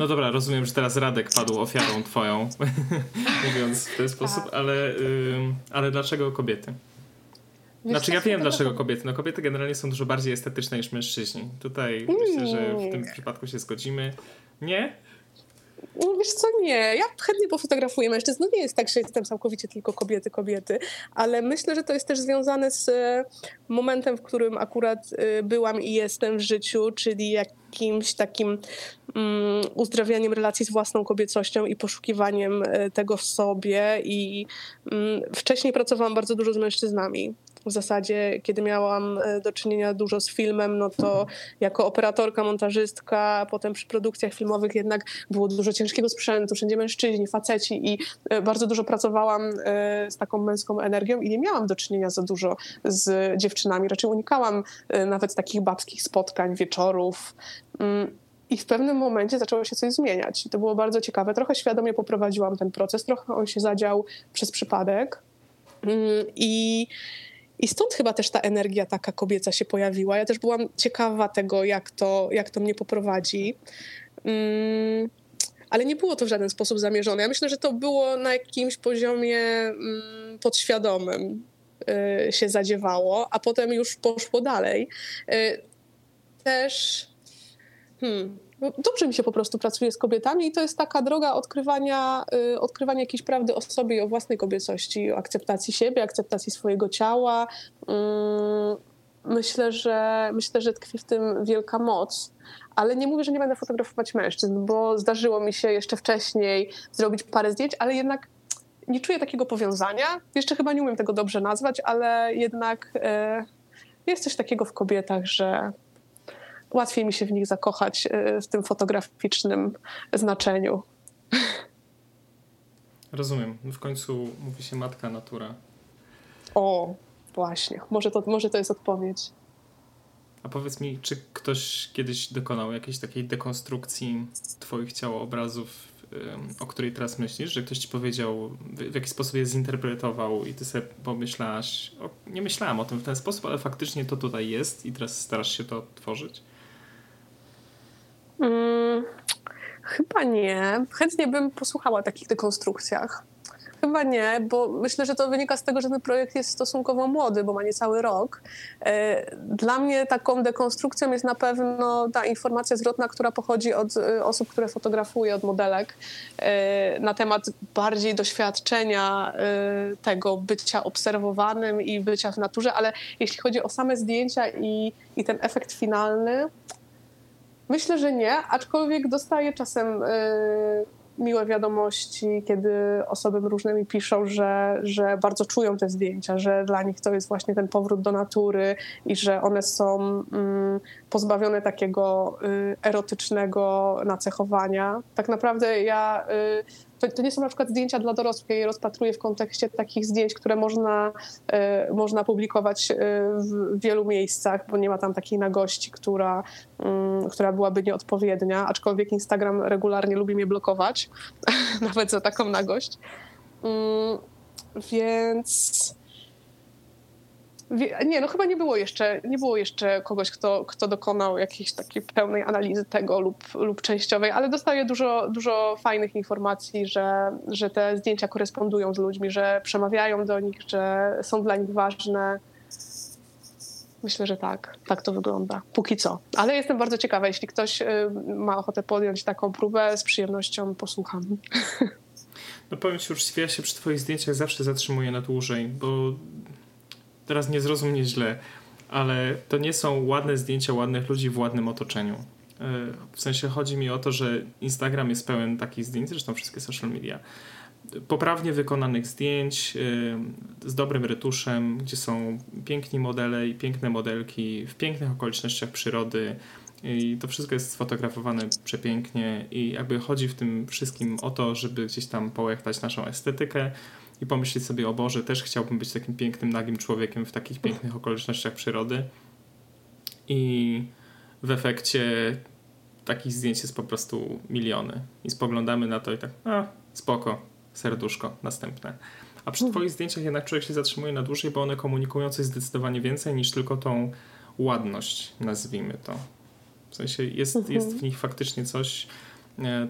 No dobra, rozumiem, że teraz Radek padł ofiarą twoją, mówiąc w ten sposób, tak. ale, yy, ale dlaczego kobiety? Znaczy ja wiem dlaczego kobiety. No kobiety generalnie są dużo bardziej estetyczne niż mężczyźni. Tutaj myślę, że w tym przypadku się zgodzimy. Nie? No wiesz co, nie. Ja chętnie pofotografuję mężczyzn. No nie jest tak, że jestem całkowicie tylko kobiety, kobiety, ale myślę, że to jest też związane z e, momentem, w którym akurat e, byłam i jestem w życiu, czyli jakimś takim um, uzdrawianiem relacji z własną kobiecością i poszukiwaniem e, tego w sobie. I um, wcześniej pracowałam bardzo dużo z mężczyznami w zasadzie, kiedy miałam e, do czynienia dużo z filmem, no to jako operatorka, montażystka, potem przy produkcjach filmowych jednak było dużo ciężkiego sprzętu, wszędzie mężczyźni, faceci i e, bardzo dużo pracowałam e, z taką męską energią i nie miałam do czynienia za dużo z dziewczynami. Raczej unikałam nawet takich babskich spotkań, wieczorów. Mm, I w pewnym momencie zaczęło się coś zmieniać. I to było bardzo ciekawe. Trochę świadomie poprowadziłam ten proces, trochę on się zadział przez przypadek. Mm, I i stąd chyba też ta energia taka kobieca się pojawiła. Ja też byłam ciekawa tego, jak to, jak to mnie poprowadzi. Mm, ale nie było to w żaden sposób zamierzone. Ja myślę, że to było na jakimś poziomie mm, podświadomym y, się zadziewało, a potem już poszło dalej. Y, też hmm, dobrze mi się po prostu pracuje z kobietami i to jest taka droga odkrywania, y, odkrywania jakiejś prawdy o sobie i o własnej kobiecości, o akceptacji siebie, akceptacji swojego ciała. Mm, myślę, że myślę, że tkwi w tym wielka moc. Ale nie mówię, że nie będę fotografować mężczyzn, bo zdarzyło mi się jeszcze wcześniej zrobić parę zdjęć, ale jednak nie czuję takiego powiązania. Jeszcze chyba nie umiem tego dobrze nazwać, ale jednak e, jest coś takiego w kobietach, że łatwiej mi się w nich zakochać e, w tym fotograficznym znaczeniu. Rozumiem. W końcu mówi się matka natura. O, właśnie. Może to, może to jest odpowiedź. A powiedz mi, czy ktoś kiedyś dokonał jakiejś takiej dekonstrukcji Twoich ciałoobrazów, o której teraz myślisz? Że ktoś ci powiedział, w jaki sposób je zinterpretował i ty sobie pomyślałaś, o, nie myślałam o tym w ten sposób, ale faktycznie to tutaj jest i teraz starasz się to tworzyć? Hmm, chyba nie. Chętnie bym posłuchała takich dekonstrukcjach. Chyba nie, bo myślę, że to wynika z tego, że ten projekt jest stosunkowo młody, bo ma niecały rok. E, dla mnie taką dekonstrukcją jest na pewno ta informacja zwrotna, która pochodzi od e, osób, które fotografuję, od modelek, e, na temat bardziej doświadczenia tego bycia obserwowanym i bycia w naturze, ale jeśli chodzi o same zdjęcia i, i ten efekt finalny, Myślę, że nie, aczkolwiek dostaję czasem y, miłe wiadomości, kiedy osoby różne mi piszą, że, że bardzo czują te zdjęcia, że dla nich to jest właśnie ten powrót do natury i że one są mm, pozbawione takiego y, erotycznego nacechowania. Tak naprawdę ja y, to, to, nie są na przykład zdjęcia dla dorosłych. Ja je rozpatruję w kontekście takich zdjęć, które można, y, można publikować y, w wielu miejscach, bo nie ma tam takiej nagości, która, y, która byłaby nieodpowiednia, aczkolwiek Instagram regularnie lubi mnie blokować, nawet za taką nagość. Mm, więc nie, no chyba nie było jeszcze, nie było jeszcze kogoś, kto, kto dokonał jakiejś takiej pełnej analizy tego lub, lub częściowej, ale dostaję dużo, dużo fajnych informacji, że, że te zdjęcia korespondują z ludźmi, że przemawiają do nich, że są dla nich ważne. Myślę, że tak. Tak to wygląda. Póki co. Ale jestem bardzo ciekawa. Jeśli ktoś y, ma ochotę podjąć taką próbę, z przyjemnością posłucham. No powiem ci już, ja się przy twoich zdjęciach zawsze zatrzymuję na dłużej, bo teraz nie zrozum mnie źle, ale to nie są ładne zdjęcia ładnych ludzi w ładnym otoczeniu. E, w sensie chodzi mi o to, że Instagram jest pełen takich zdjęć, zresztą wszystkie social media, poprawnie wykonanych zdjęć z dobrym retuszem, gdzie są piękni modele i piękne modelki w pięknych okolicznościach przyrody. I to wszystko jest sfotografowane przepięknie i jakby chodzi w tym wszystkim o to, żeby gdzieś tam połechtać naszą estetykę i pomyśleć sobie, o Boże, też chciałbym być takim pięknym, nagim człowiekiem w takich pięknych okolicznościach przyrody. I w efekcie takich zdjęć jest po prostu miliony. I spoglądamy na to i tak, a spoko, serduszko, następne. A przy Twoich zdjęciach jednak człowiek się zatrzymuje na dłużej, bo one komunikują coś zdecydowanie więcej niż tylko tą ładność, nazwijmy to. W sensie jest, mhm. jest w nich faktycznie coś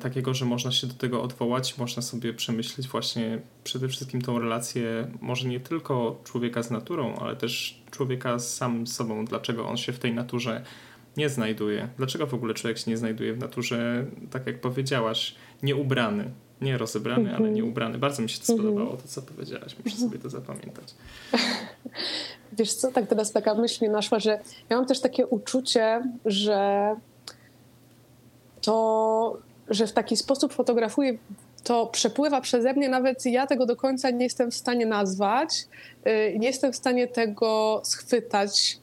takiego, że można się do tego odwołać, można sobie przemyśleć właśnie przede wszystkim tą relację, może nie tylko człowieka z naturą, ale też człowieka z samym sobą, dlaczego on się w tej naturze nie znajduje. Dlaczego w ogóle człowiek się nie znajduje w naturze, tak jak powiedziałaś, nieubrany. Nie rozebrany, -hmm. ale mhm. nieubrany. Bardzo mi się to mhm. spodobało, to co powiedziałaś. Muszę sobie to zapamiętać. Wiesz co, tak teraz taka myśl mi naszła, że ja mam też takie uczucie, że to, że w taki sposób fotografuję, to przepływa przeze mnie, nawet ja tego do końca nie jestem w stanie nazwać, y, nie jestem w stanie tego schwytać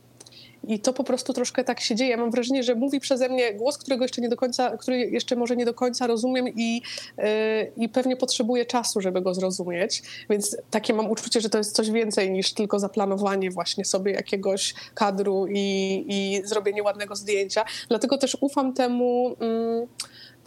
i to po prostu troszkę tak się dzieje. Mam wrażenie, że mówi przeze mnie głos, którego jeszcze nie do końca, który jeszcze może nie do końca rozumiem i, yy, i pewnie potrzebuję czasu, żeby go zrozumieć. Więc takie mam uczucie, że to jest coś więcej niż tylko zaplanowanie właśnie sobie jakiegoś kadru i, i zrobienie ładnego zdjęcia. Dlatego też ufam temu. Yy,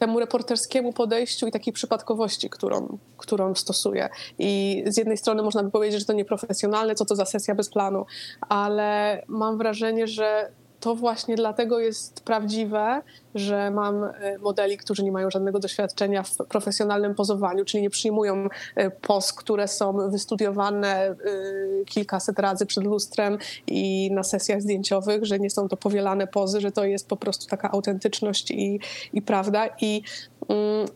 temu reporterskiemu podejściu i takiej przypadkowości, którą, którą stosuję. I z jednej strony można by powiedzieć, że to nieprofesjonalne, co to za sesja bez planu, ale mam wrażenie, że to właśnie dlatego jest prawdziwe, że mam e, modeli, którzy nie mają żadnego doświadczenia w profesjonalnym pozowaniu, czyli nie przyjmują e, poz, które są wystudiowane e, kilkaset razy przed lustrem i na sesjach zdjęciowych, że nie są to powielane pozy, że to jest po prostu taka autentyczność i, i prawda. I mm,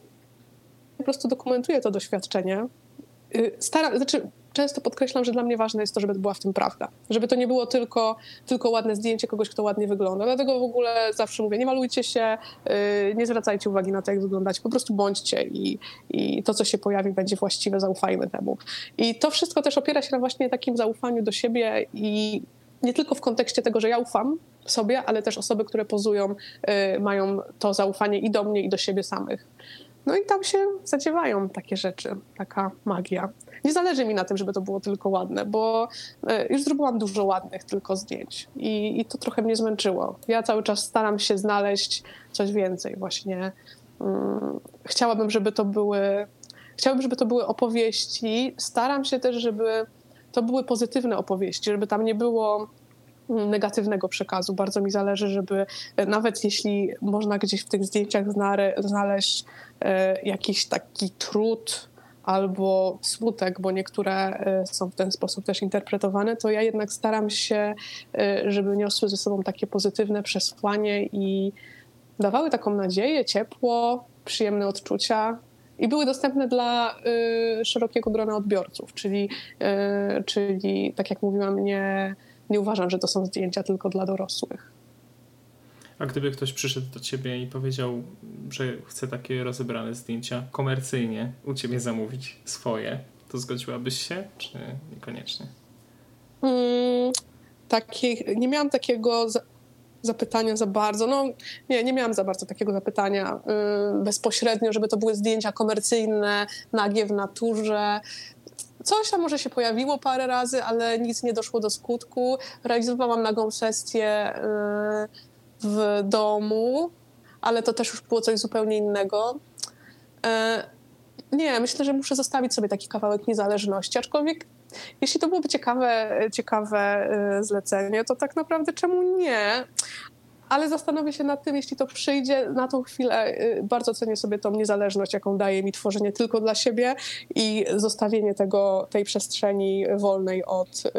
po prostu dokumentuję to doświadczenie. Y, Staram, znaczy często podkreślam, że dla mnie ważne jest to, żeby była w tym prawda. Żeby to nie było tylko, tylko ładne zdjęcie kogoś, kto ładnie wygląda. Dlatego w ogóle zawsze mówię, nie malujcie się, yy, nie zwracajcie uwagi na to, jak wyglądacie. Po prostu bądźcie i, i to, co się pojawi, będzie właściwe, zaufajmy temu. I to wszystko też opiera się na właśnie takim zaufaniu do siebie i nie tylko w kontekście tego, że ja ufam sobie, ale też osoby, które pozują, yy, mają to zaufanie i do mnie, i do siebie samych. No i tam się zadziewają takie rzeczy, taka magia. Nie zależy mi na tym, żeby to było tylko ładne, bo e, już zrobiłam dużo ładnych tylko zdjęć i, i to trochę mnie zmęczyło. Ja cały czas staram się znaleźć coś więcej właśnie. Hmm, chciałabym, żeby to były chciałabym, żeby to były opowieści. Staram się też, żeby to były pozytywne opowieści, żeby tam nie było mm, negatywnego przekazu. Bardzo mi zależy, żeby e, nawet jeśli można gdzieś w tych zdjęciach znaleźć e, jakiś taki trud, albo smutek, bo niektóre e, są w ten sposób też interpretowane, to ja jednak staram się, żeby niosły ze sobą takie pozytywne przesłanie i dawały taką nadzieję, ciepło, przyjemne odczucia. I były dostępne dla y, szerokiego grona odbiorców, czyli, y, czyli tak jak mówiłam, nie, nie uważam, że to są zdjęcia tylko dla dorosłych. A gdyby ktoś przyszedł do ciebie i powiedział, że chce takie rozebrane zdjęcia komercyjnie u ciebie zamówić swoje, to zgodziłabyś się, czy niekoniecznie? Hmm, taki, nie miałam takiego za, zapytania za bardzo. No, nie, nie miałam za bardzo takiego zapytania yy, bezpośrednio, żeby to były zdjęcia komercyjne, nagie w naturze. Coś tam może się pojawiło parę razy, ale nic nie doszło do skutku. Realizowałam nagą sesję. Yy, w domu, ale to też już było coś zupełnie innego. E, nie, myślę, że muszę zostawić sobie taki kawałek niezależności, aczkolwiek jeśli to byłoby ciekawe, ciekawe e, zlecenie, to tak naprawdę czemu nie? Ale zastanowię się nad tym, jeśli to przyjdzie na tą chwilę. Y, bardzo cenię sobie tą niezależność, jaką daje mi tworzenie tylko dla siebie i zostawienie tego, tej przestrzeni wolnej od y,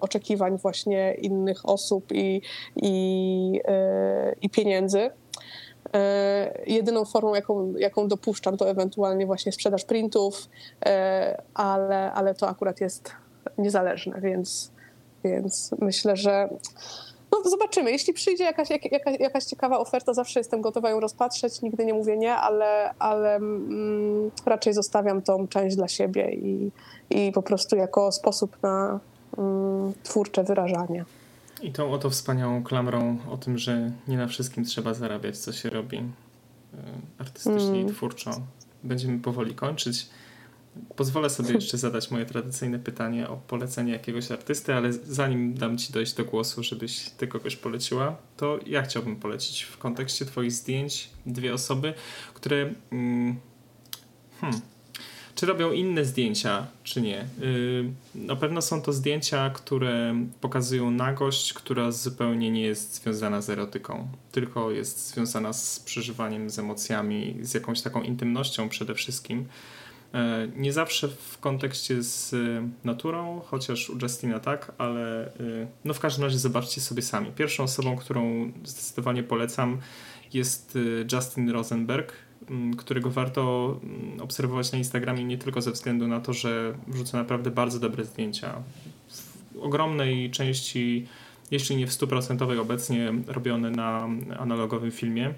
oczekiwań właśnie innych osób i, i, y, i pieniędzy. Y, jedyną formą, jaką, jaką dopuszczam, to ewentualnie właśnie sprzedaż printów, y, ale, ale to akurat jest niezależne, więc, więc myślę, że no zobaczymy. Jeśli przyjdzie jakaś, jak, jakaś, jakaś ciekawa oferta, zawsze jestem gotowa ją rozpatrzeć. Nigdy nie mówię nie, ale, ale mm, raczej zostawiam tą część dla siebie i, i po prostu jako sposób na mm, twórcze wyrażanie. I tą oto wspaniałą klamrą o tym, że nie na wszystkim trzeba zarabiać, co się robi e, artystycznie mm. i twórczo. Będziemy powoli kończyć. Pozwolę sobie jeszcze zadać moje tradycyjne pytanie o polecenie jakiegoś artysty, ale zanim dam ci dojść do głosu, żebyś ty kogoś poleciła, to ja chciałbym polecić w kontekście twoich zdjęć dwie osoby, które mm, hmm, czy robią inne zdjęcia, czy nie. Yy, na pewno są to zdjęcia, które pokazują nagość, która zupełnie nie jest związana z erotyką, tylko jest związana z przeżywaniem, z emocjami, z jakąś taką intymnością przede wszystkim. E, nie zawsze w kontekście z e, naturą, chociaż u Justina tak, ale e, no w każdym razie zobaczcie sobie sami. Pierwszą osobą, którą zdecydowanie polecam jest Justin Rosenberg, którego warto obserwować na Instagramie nie tylko ze względu na to, że wrzuca naprawdę bardzo dobre zdjęcia. W ogromnej części, jeśli nie w stuprocentowej obecnie robione na analogowym filmie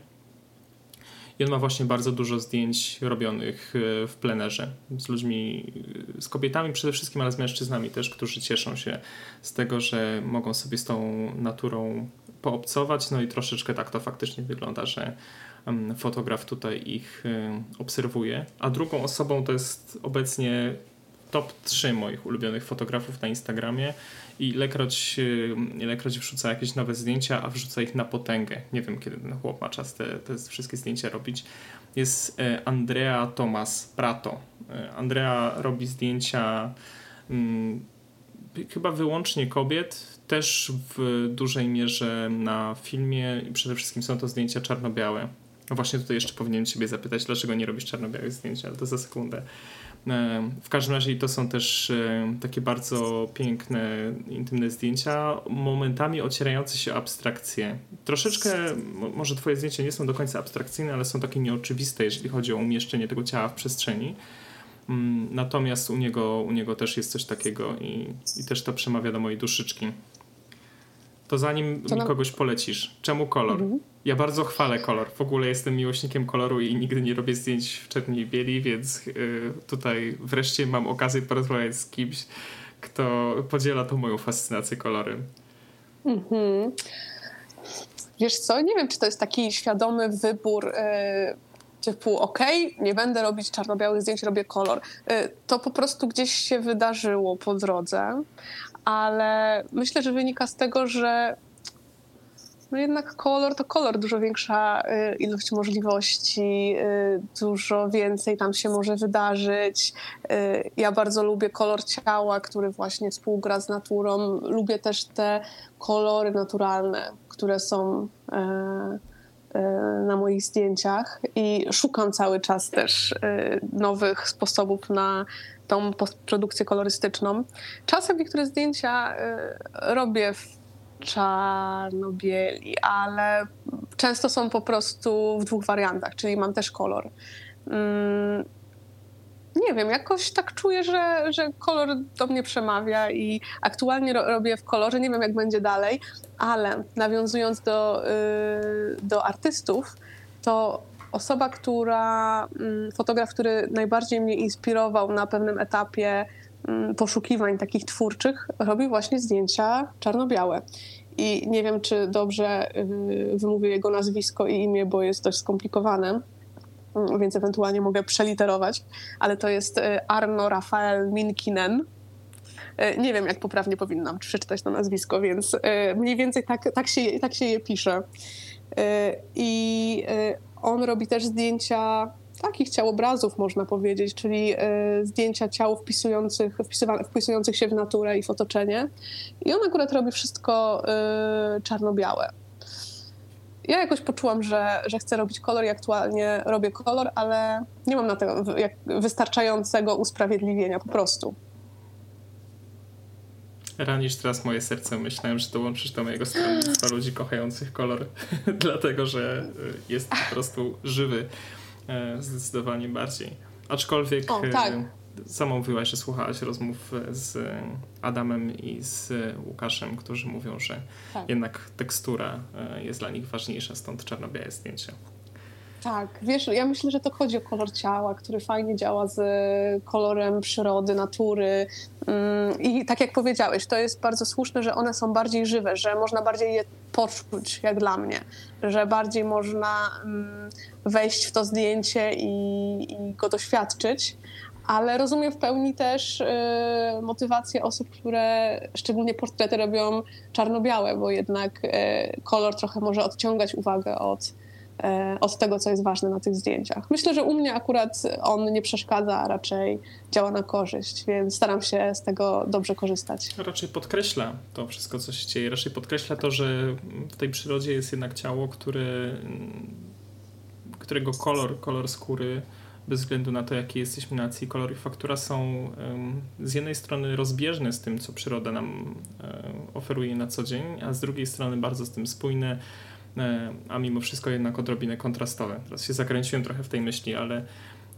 on ma właśnie bardzo dużo zdjęć robionych e, w plenerze z ludźmi, z kobietami przede wszystkim, ale z mężczyznami też, którzy cieszą się z tego, że mogą sobie z tą naturą poobcować. No i troszeczkę tak to faktycznie wygląda, że fotograf tutaj ich e, obserwuje. A drugą osobą to jest obecnie top 3 moich ulubionych fotografów na Instagramie i ilekroć, y, ilekroć wrzuca jakieś nowe zdjęcia, a wrzuca ich na potęgę. Nie wiem, kiedy ten chłop ma czas te, te wszystkie zdjęcia robić. Jest e, Andrea Tomas Prato. E, Andrea robi zdjęcia hmm, chyba wyłącznie kobiet, też w dużej mierze na filmie i przede wszystkim są to zdjęcia czarno-białe. No właśnie tutaj jeszcze powinienem ciebie zapytać, dlaczego nie robisz czarno-białych zdjęć, ale to za sekundę. W każdym razie to są też e, takie bardzo piękne, intymne zdjęcia, momentami ocierające się o abstrakcję. Troszeczkę, może twoje zdjęcia nie są do końca abstrakcyjne, ale są takie nieoczywiste, jeżeli chodzi o umieszczenie tego ciała w przestrzeni. Mm, natomiast u niego, u niego też jest coś takiego i, i też to przemawia do mojej duszyczki. To zanim mi kogoś polecisz, czemu kolor? Mhm. Ja bardzo chwalę kolor. W ogóle jestem miłośnikiem koloru i nigdy nie robię zdjęć w czerni i bieli, więc yy, tutaj wreszcie mam okazję porozmawiać z kimś, kto podziela tą moją fascynację kolorem. Mhm. Wiesz co, nie wiem, czy to jest taki świadomy wybór yy, typu ok, nie będę robić czarno-białych zdjęć, robię kolor. Yy, to po prostu gdzieś się wydarzyło po drodze, ale myślę, że wynika z tego, że no jednak kolor to kolor, dużo większa y, ilość możliwości, y, dużo więcej tam się może wydarzyć. Y, ja bardzo lubię kolor ciała, który właśnie współgra z naturą. Lubię też te kolory naturalne, które są na moich zdjęciach i szukam cały czas też nowych sposobów na tą produkcję kolorystyczną. Czasem niektóre zdjęcia robię w czarno-bieli, ale często są po prostu w dwóch wariantach, czyli mam też kolor. Mm, nie wiem, jakoś tak czuję, że, że kolor do mnie przemawia i aktualnie ro, robię w kolorze, nie wiem jak będzie dalej, ale nawiązując do, yy, do artystów, to osoba, która, yy, fotograf, który najbardziej mnie inspirował na pewnym etapie Mm, poszukiwań takich twórczych robi właśnie zdjęcia czarno-białe. I nie wiem, czy dobrze y, wymówię jego nazwisko i imię, bo jest dość skomplikowane, mm, więc ewentualnie mogę przeliterować, ale to jest y, Arno Rafael Minkinen. Y, nie wiem, jak poprawnie powinnam przeczytać to nazwisko, więc mniej więcej tak, tak, się, tak się je pisze. I on robi też zdjęcia takich ciałobrazów, można powiedzieć, czyli e, zdjęcia ciał wpisujących, wpisujących się w naturę i w otoczenie. I on akurat robi wszystko e, czarno-białe. Ja jakoś poczułam, że, że chcę robić kolor i aktualnie robię kolor, ale nie mam na to wystarczającego usprawiedliwienia po prostu. Ranisz teraz moje serce. Myślałem, że dołączysz do mojego stronnictwa ludzi kochających kolor, dlatego że jest po prostu żywy. E, zdecydowanie bardziej. Aczkolwiek o, tak. sama mówiłaś, że słuchałaś rozmów z Adamem i z Łukaszem, którzy mówią, że tak. jednak tekstura e, jest dla nich ważniejsza, stąd czarno-białe zdjęcia. Tak, wiesz, ja myślę, że to chodzi o kolor ciała, który fajnie działa z kolorem przyrody, natury. Mm, I tak jak powiedziałeś, to jest bardzo słuszne, że one są bardziej żywe, że można bardziej je poczuć, jak dla mnie, że bardziej można mm, wejść w to zdjęcie i, i go doświadczyć. Ale rozumiem w pełni też y, motywację osób, które szczególnie portrety robią czarno-białe, bo jednak y, kolor trochę może odciągać uwagę od, od tego, co jest ważne na tych zdjęciach. Myślę, że u mnie akurat on nie przeszkadza, a raczej działa na korzyść, więc staram się z tego dobrze korzystać. Raczej podkreśla to wszystko, co się dzieje. Raczej podkreśla to, że w tej przyrodzie jest jednak ciało, które, którego kolor, kolor skóry bez względu na to, jakiej jesteśmy nacji, kolor i faktura są z jednej strony rozbieżne z tym, co przyroda nam oferuje na co dzień, a z drugiej strony bardzo z tym spójne, E, a mimo wszystko jednak odrobinę kontrastowe. Teraz się zakręciłem trochę w tej myśli, ale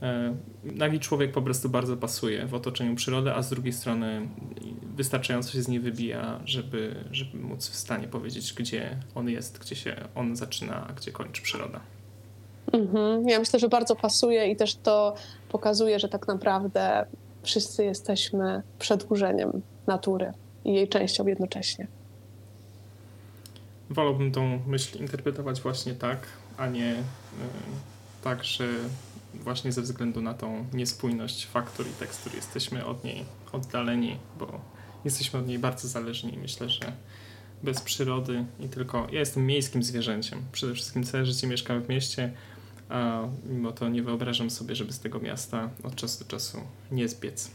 e, nagi człowiek po prostu bardzo pasuje w otoczeniu przyrody, a z drugiej strony wystarczająco się z niej wybija, żeby, żeby móc w stanie powiedzieć, gdzie on jest, gdzie się on zaczyna, a gdzie kończy przyroda. Mhm. Ja myślę, że bardzo pasuje i też to pokazuje, że tak naprawdę wszyscy jesteśmy przedłużeniem natury i jej częścią jednocześnie wolałbym tą myśl interpretować właśnie tak, a nie y, tak, że właśnie ze względu na tą niespójność faktur i tekstur jesteśmy od niej oddaleni, bo jesteśmy od niej bardzo zależni. Myślę, że bez przyrody i tylko. Ja jestem miejskim zwierzęciem. Przede wszystkim całe życie mieszkam w mieście, a mimo to nie wyobrażam sobie, żeby z tego miasta od czasu do czasu nie zbiec.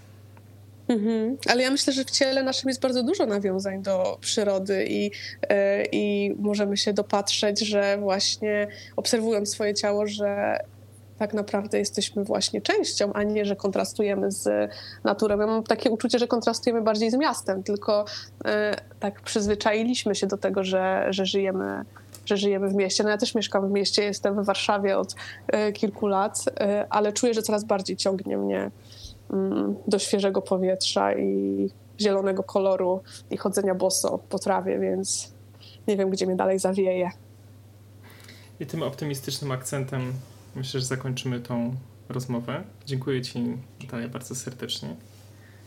Mhm. Ale ja myślę, że w ciele naszym jest bardzo dużo nawiązań do przyrody i, yy, i możemy się dopatrzeć, że właśnie obserwując swoje ciało, że tak naprawdę jesteśmy właśnie częścią, a nie, że kontrastujemy z naturą. Ja mam takie uczucie, że kontrastujemy bardziej z miastem, tylko yy, tak przyzwyczailiśmy się do tego, że, że żyjemy że żyjemy w mieście. No ja też mieszkam w mieście, jestem w Warszawie od y, kilku lat, ale czuję, że coraz bardziej ciągnie mnie do świeżego powietrza i zielonego koloru i chodzenia boso po trawie, więc nie wiem, gdzie mnie dalej zawieje. I tym optymistycznym akcentem myślę, że zakończymy tą rozmowę. Dziękuję Ci, Natalia, bardzo serdecznie.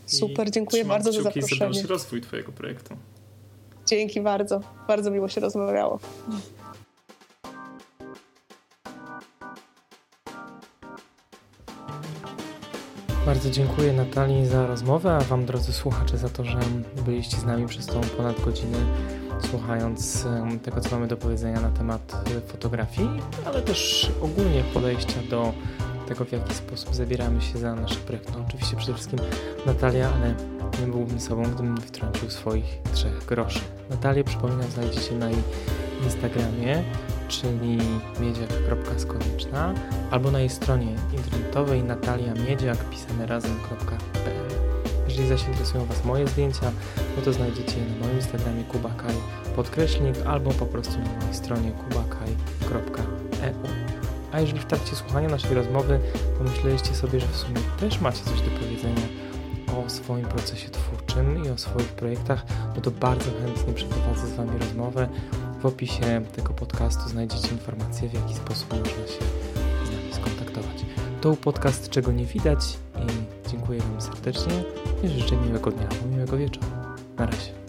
Super, dziękuję bardzo za zaproszenie. za dalszy rozwój Twojego projektu. Dzięki bardzo. Bardzo miło się rozmawiało. Bardzo dziękuję Natalii za rozmowę, a Wam drodzy słuchacze za to, że byliście z nami przez tą ponad godzinę słuchając tego, co mamy do powiedzenia na temat e, fotografii, ale też ogólnie podejścia do tego, w jaki sposób zabieramy się za nasze projekt. No, oczywiście przede wszystkim Natalia, ale nie byłbym sobą, gdybym nie wtrącił swoich trzech groszy. Natalię, przypominam, znajdziecie na jej Instagramie czyli miedziak.skonieczna albo na jej stronie internetowej nataliamiedziak pisane razem.pl. Jeżeli zaś interesują Was moje zdjęcia, no to znajdziecie je na moim Instagramie kubakaj podkreślnik albo po prostu na mojej stronie kubakaj.eu. A jeżeli w trakcie słuchania naszej rozmowy pomyśleliście sobie, że w sumie też macie coś do powiedzenia o swoim procesie twórczym i o swoich projektach, no to bardzo chętnie przeprowadzę z Wami rozmowę w opisie tego podcastu znajdziecie informacje, w jaki sposób można się z nami skontaktować. To był podcast Czego nie widać i dziękuję Wam serdecznie i życzę miłego dnia miłego wieczoru. Na razie.